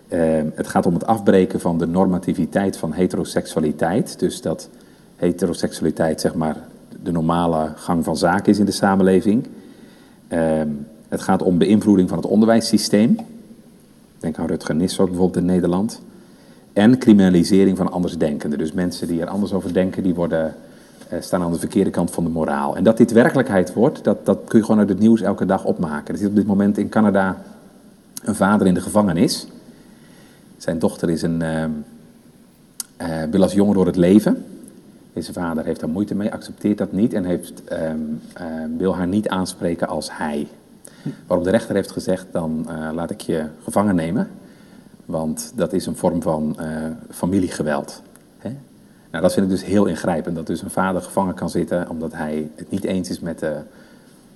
Um, het gaat om het afbreken van de normativiteit van heteroseksualiteit. Dus dat heteroseksualiteit zeg maar de normale gang van zaken is in de samenleving. Um, het gaat om beïnvloeding van het onderwijssysteem. Denk aan Rutger Nissok bijvoorbeeld in Nederland. En criminalisering van andersdenkenden. Dus mensen die er anders over denken, die worden staan aan de verkeerde kant van de moraal. En dat dit werkelijkheid wordt, dat, dat kun je gewoon uit het nieuws elke dag opmaken. Er zit op dit moment in Canada een vader in de gevangenis. Zijn dochter is een, uh, wil als jongen door het leven. Deze vader heeft daar moeite mee, accepteert dat niet en heeft, um, wil haar niet aanspreken als hij. Waarop de rechter heeft gezegd, dan laat ik je gevangen nemen. Want dat is een vorm van familiegeweld. Nou, dat vind ik dus heel ingrijpend. Dat dus een vader gevangen kan zitten omdat hij het niet eens is met de,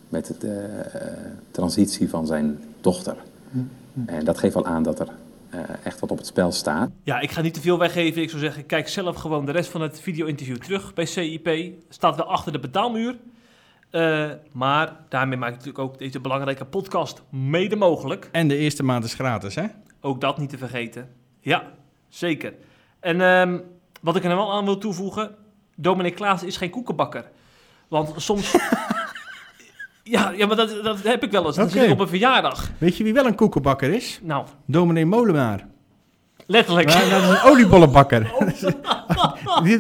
met de uh, transitie van zijn dochter. En dat geeft wel aan dat er uh, echt wat op het spel staat. Ja, ik ga niet te veel weggeven. Ik zou zeggen, kijk zelf gewoon de rest van het video-interview terug bij CIP. Staat wel achter de betaalmuur. Uh, maar daarmee maak ik natuurlijk ook deze belangrijke podcast mede mogelijk. En de eerste maand is gratis, hè? Ook dat niet te vergeten. Ja, zeker. En um, wat ik er wel aan wil toevoegen, Dominic Klaas is geen koekenbakker. Want soms... ja, ja, maar dat, dat heb ik wel eens. Zit ik op een verjaardag. Weet je wie wel een koekenbakker is? Nou, Dominee Molenaar. letterlijk. Maar dat is een oliebollenbakker.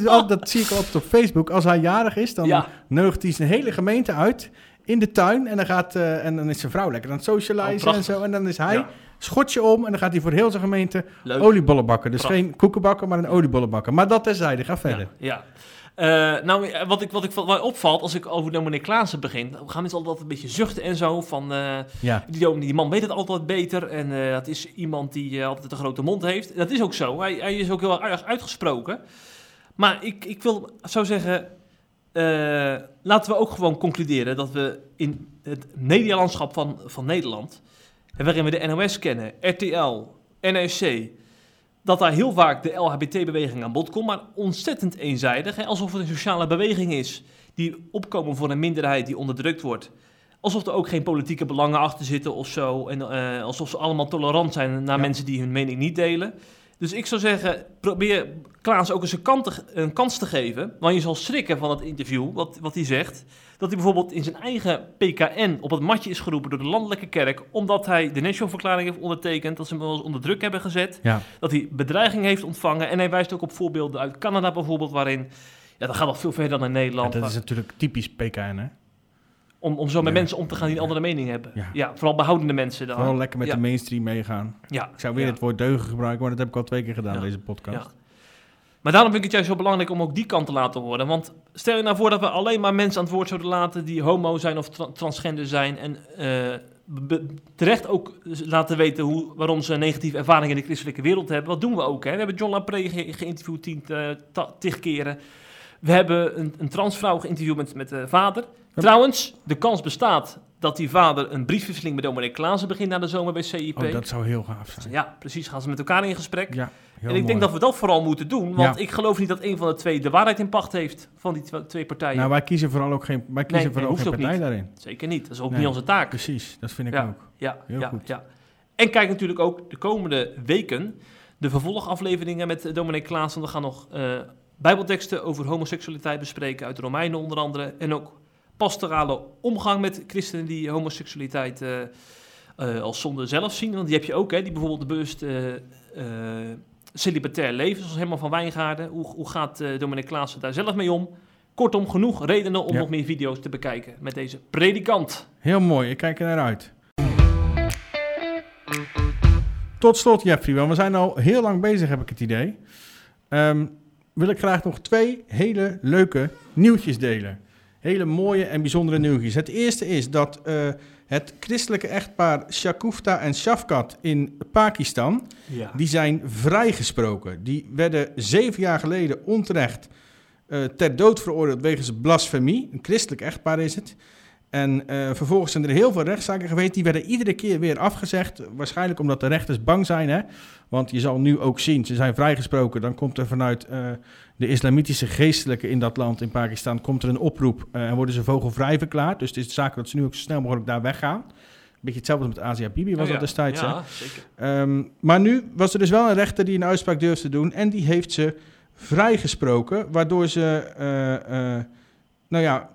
Altijd- dat zie ik altijd op Facebook. Als hij jarig is, dan Ja. nodigt hij zijn hele gemeente uit in de tuin. En dan, gaat, eh, en dan is zijn vrouw lekker aan het Oh, socializen en prachtig. zo. En dan is hij Ja. Schotje om en dan gaat hij voor heel zijn gemeente Leuk. oliebollen bakken. Dus Prachtig. geen koekenbakker, maar een oliebollen bakken. Maar dat terzijde, ga verder. Ja. Eh, nou, eh, wat, ik, wat, ik, wat mij opvalt als ik over Dominic Klaassen begin, gaan mensen altijd een beetje zuchten en zo. Van, eh, Ja. die, die man weet het altijd beter en eh, dat is iemand die altijd een grote mond heeft. Dat is ook zo. Hij, hij is ook heel erg uitgesproken. Maar ik, ik wil zo zeggen, laten we ook gewoon concluderen dat we in het medialandschap van, van Nederland, waarin we de NOS kennen, RTL, NRC, dat daar heel vaak de LHBT-beweging aan bod komt, maar ontzettend eenzijdig. Hè? Alsof het een sociale beweging is die opkomen voor een minderheid die onderdrukt wordt. Alsof er ook geen politieke belangen achter zitten of zo. En eh, alsof ze allemaal tolerant zijn naar Ja. mensen die hun mening niet delen. Dus ik zou zeggen, probeer Klaas ook eens een, kant te- een kans te geven. Want je zal schrikken van het interview, wat, wat hij zegt. Dat hij bijvoorbeeld in zijn eigen PKN op het matje is geroepen door de landelijke kerk. Omdat hij de National-verklaring heeft ondertekend. Dat ze hem wel eens onder druk hebben gezet. Ja. Dat hij bedreiging heeft ontvangen. En hij wijst ook op voorbeelden uit Canada bijvoorbeeld. Waarin, ja, dat gaat nog veel verder dan in Ja, Nederland. dat is natuurlijk typisch PKN, hè? Om, om zo met Ja. mensen om te gaan die een andere mening hebben. Ja. Ja, vooral behoudende mensen dan. Vooral lekker met ja. de mainstream meegaan. Ja. Ik zou weer het woord deugen gebruiken, maar dat heb ik al twee keer gedaan, Ja. deze podcast. Maar daarom vind ik het juist zo belangrijk om ook die kant te laten horen. Want stel je nou voor dat we alleen maar mensen aan het woord zouden laten die homo zijn of tra- transgender zijn. En eh, terecht ook laten weten hoe, waarom ze een negatieve ervaring in de christelijke wereld hebben. Wat doen we ook? Hè? We hebben John Lapree ge- geïnterviewd tien, eh, tig keren. We hebben een, een transvrouw geïnterviewd met, met de vader. Trouwens, de kans bestaat dat die vader een briefwisseling met dominee Klaassen begint na de zomer bij CIP. Oh, dat zou heel gaaf zijn. Ja, precies. Gaan ze met elkaar in gesprek. Ja, heel en ik denk dat we dat vooral moeten doen, want Ja. ik geloof niet dat een van de twee de waarheid in pacht heeft van die twee partijen. Nou, wij kiezen vooral ook geen, wij kiezen Nee, vooral nee, ook geen partij daarin. Zeker niet. Dat is ook Nee. niet onze taak. Precies, dat vind ik Ja. ook. Ja, Heel ja, goed. ja. En kijk natuurlijk ook de komende weken de vervolgafleveringen met eh, Dominic Klaas. Want we gaan nog eh, bijbelteksten over homoseksualiteit bespreken uit de Romeinen onder andere. En ook pastorale omgang met christenen die homoseksualiteit eh, eh, als zonde zelf zien. Want die heb je ook, hè, die bijvoorbeeld bewust eh, celibatair leven, zoals Herman van Wijngaarden. Hoe, hoe gaat eh Dominic Klaassen daar zelf mee om? Kortom, genoeg redenen om Ja. nog meer video's te bekijken met deze predikant. Heel mooi, ik kijk er naar uit. Tot slot, Jeffrey, want we zijn al heel lang bezig, heb ik het idee. Ehm, wil ik graag nog twee hele leuke nieuwtjes delen. Hele mooie en bijzondere nieuwtjes. Het eerste is dat eh, het christelijke echtpaar Shakufta en Shafkat in Pakistan... Ja. Die zijn vrijgesproken. Die werden zeven jaar geleden onterecht eh, ter dood veroordeeld wegens blasfemie. Een christelijk echtpaar is het. En eh, vervolgens zijn er heel veel rechtszaken geweest. Die werden iedere keer weer afgezegd. Waarschijnlijk omdat de rechters bang zijn. Hè? Want je zal nu ook zien, ze zijn vrijgesproken. Dan komt er vanuit eh, de islamitische geestelijke in dat land, in Pakistan, komt er een oproep eh, en worden ze vogelvrij verklaard. Dus het is de zaak dat ze nu ook zo snel mogelijk daar weggaan. Beetje hetzelfde met Asia Bibi was Oh ja. dat destijds. hè? Zeker. Ehm, maar nu was er dus wel een rechter die een uitspraak durfde te doen. En die heeft ze vrijgesproken. Waardoor ze, nou ja,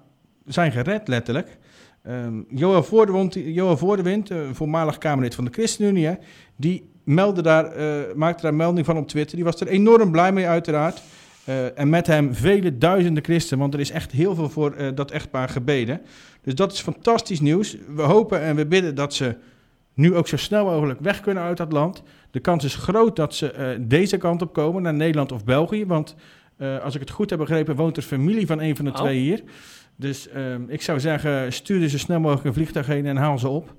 zijn gered letterlijk. Ehm Johan Voordewind, eh, voormalig Kamerlid van de ChristenUnie, hè, die meldde daar, eh, maakte daar melding van op Twitter. Die was er enorm blij mee uiteraard. Eh, en met hem vele duizenden christen, want er is echt heel veel voor dat echtpaar gebeden. Dus dat is fantastisch nieuws. We hopen en we bidden dat ze nu ook zo snel mogelijk weg kunnen uit dat land. De kans is groot dat ze deze kant op komen, naar Nederland of België. Want als ik het goed heb begrepen, woont er familie van een van de Oh. twee hier. Dus ehm, ik zou zeggen, stuur er zo snel mogelijk een vliegtuig heen en haal ze op.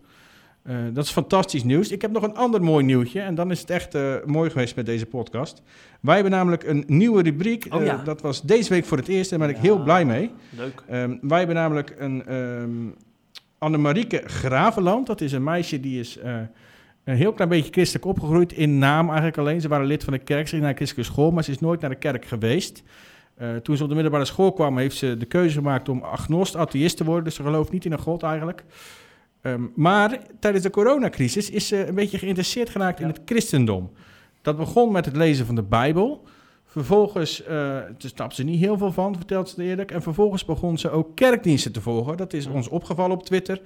Eh, dat is fantastisch nieuws. Ik heb nog een ander mooi nieuwtje. En dan is het echt eh, mooi geweest met deze podcast. Wij hebben namelijk een nieuwe rubriek. Oh Eh, ja. dat was deze week voor het eerst. Daar ben ik Ja. heel blij mee. Leuk. Ehm, wij hebben namelijk een ehm Annemarieke Gravenland. Dat is een meisje die is eh, een heel klein beetje christelijk opgegroeid. In naam eigenlijk alleen. Ze waren lid van de kerk. Ze ging naar een christelijke school, maar ze is nooit naar de kerk geweest. Eh, toen ze op de middelbare school kwam, heeft ze de keuze gemaakt om agnost, atheïst te worden. Dus ze gelooft niet in een god eigenlijk. Ehm, maar tijdens de coronacrisis is ze een beetje geïnteresseerd geraakt in het christendom. Dat begon met het lezen van de Bijbel. Vervolgens, uh, daar ze niet heel veel van, vertelt ze eerlijk. En vervolgens begon ze ook kerkdiensten te volgen. Dat is ons opgevallen op Twitter.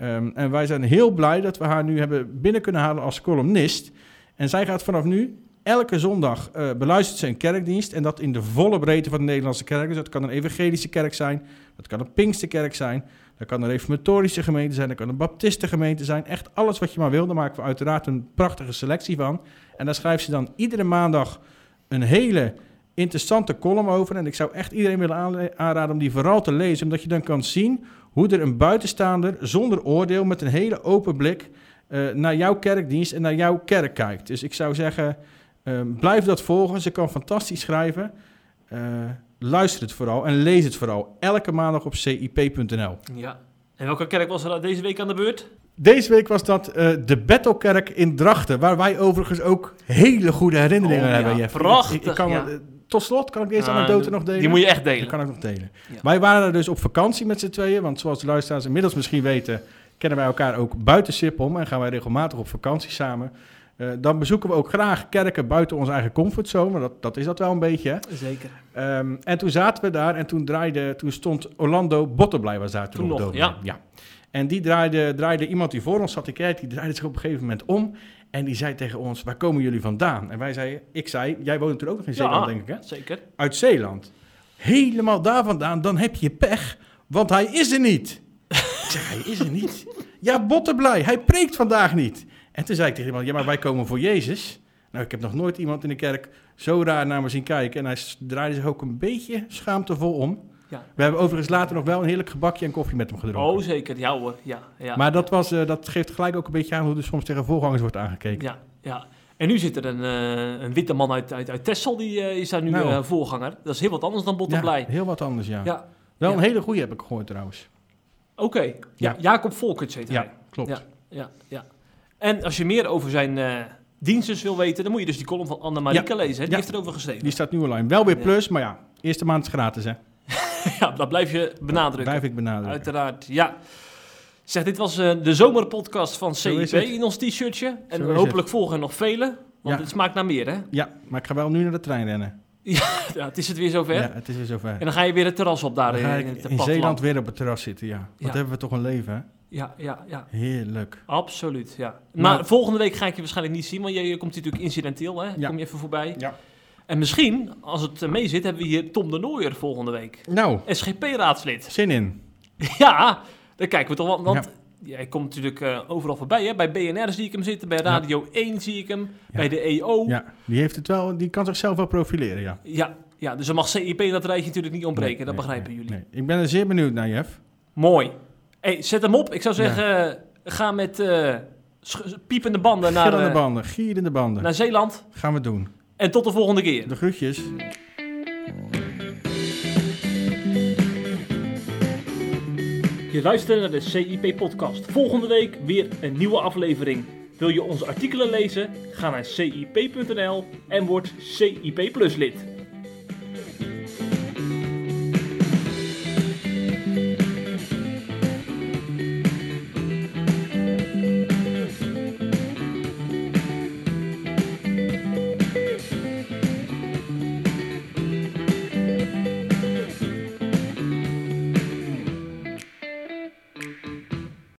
Um, en wij zijn heel blij dat we haar nu hebben binnen kunnen halen als columnist. En zij gaat vanaf nu elke zondag uh, beluistert ze een kerkdienst. En dat in de volle breedte van de Nederlandse kerk. Dus dat kan een evangelische kerk zijn. Dat kan een Pinksterkerk zijn. Dat kan een reformatorische gemeente zijn. Dat kan een baptistengemeente zijn. Echt alles wat je maar wil. Daar maken we uiteraard een prachtige selectie van. En daar schrijft ze dan iedere maandag een hele interessante column over. En ik zou echt iedereen willen aanraden om die vooral te lezen. Omdat je dan kan zien hoe er een buitenstaander zonder oordeel met een hele open blik uh, naar jouw kerkdienst en naar jouw kerk kijkt. Dus ik zou zeggen, uh, blijf dat volgen. Ze kan fantastisch schrijven. Uh, luister het vooral en lees het vooral. Elke maandag op cip.nl. Ja. En welke kerk was er deze week aan de beurt? Deze week was dat uh, de Bethelkerk in Drachten, waar wij overigens ook hele goede herinneringen oh, hebben. Ja, prachtig. Ik, ik kan ja. tot slot kan ik deze ah, anekdote nog delen. Die moet je echt delen. Die kan ik nog delen. Ja. Wij waren er dus op vakantie met z'n tweeën, want zoals de luisteraars inmiddels misschien weten, kennen wij elkaar ook buiten Sippel en gaan wij regelmatig op vakantie samen. Uh, dan bezoeken we ook graag kerken buiten onze eigen comfortzone. Dat, dat is dat wel een beetje. Hè? Zeker. Um, en toen zaten we daar en toen, draaide, toen stond Orlando Botterblij was daar toen, toen nog. Ja. ja. En die draaide, draaide iemand die voor ons zat, die kerk, die draaide zich op een gegeven moment om. En die zei tegen ons, waar komen jullie vandaan? En wij zeiden, ik zei, jij woont natuurlijk ook nog in Zeeland, ja, denk ik hè? zeker. Uit Zeeland. Helemaal daar vandaan, dan heb je pech, want hij is er niet. ik zeg, hij is er niet? Ja, Botterblij, hij preekt vandaag niet. En toen zei ik tegen iemand, ja, maar wij komen voor Jezus. Nou, ik heb nog nooit iemand in de kerk zo raar naar me zien kijken. En hij draaide zich ook een beetje schaamtevol om. Ja. We hebben overigens later nog wel een heerlijk gebakje en koffie met hem gedronken. Oh, zeker. Ja hoor. Ja, ja. Maar dat, was, uh, dat geeft gelijk ook een beetje aan hoe er soms tegen voorgangers wordt aangekeken. Ja, ja. En nu zit er een, uh, een witte man uit, uit, uit Texel, die uh, is daar nu nou. voorganger. Dat is heel wat anders dan Botterblij. Ja, heel wat anders, ja. ja. Wel een hele goede heb ik gehoord trouwens. Oké. Okay. Ja. Jacob Volkerts heet hij. Ja, klopt. Ja, ja, ja. En als je meer over zijn uh, diensten wil weten, dan moet je dus die column van Anne Marika ja. lezen. Hè? Die ja. heeft erover geschreven. Die staat nu online. Wel weer plus, maar ja, eerste maand is gratis hè. ja, dat blijf je benadrukken. blijf ik benadrukken. Uiteraard, ja. Zeg, dit was uh, de zomerpodcast van CIP in ons t-shirtje. En hopelijk volgen er nog vele, want het smaakt naar meer hè. Ja, maar ik ga wel nu naar de trein rennen. Ja, het is het weer zover. Ja, het is weer zover. En dan ga je weer het terras op daar in, in, in Zeeland weer op het terras zitten, ja. Wat hebben we toch een leven, hè? Ja, ja, ja. Heerlijk. Absoluut, ja. Maar volgende week ga ik je waarschijnlijk niet zien, want je, je komt natuurlijk incidenteel, hè? Ja. Kom je even voorbij. Ja. En misschien, als het eh, mee zit, hebben we hier Tom de Nooier volgende week. Nou. SGP-raadslid. Zin in. Ja, daar kijken we toch wel, want... Ja. hij komt natuurlijk uh, overal voorbij. Hè? Bij BNR zie ik hem zitten, bij Radio ja. 1 zie ik hem, bij de EO. Ja, die, heeft het wel, die kan zichzelf wel profileren, ja. Ja, ja dus dan mag CIP dat rijtje natuurlijk niet ontbreken, nee, dat nee, begrijpen jullie. Ik ben er zeer benieuwd naar, Jeff. Mooi. Hey, zet hem op. Ik zou zeggen, ja. ga met uh, piepende banden naar... Gillende uh, banden, gierende banden. Naar Zeeland. Gaan we doen. En tot de volgende keer. De groetjes. Je luistert naar de CIP-podcast. Volgende week weer een nieuwe aflevering. Wil je onze artikelen lezen? Ga naar cip.nl en word CIP Plus lid.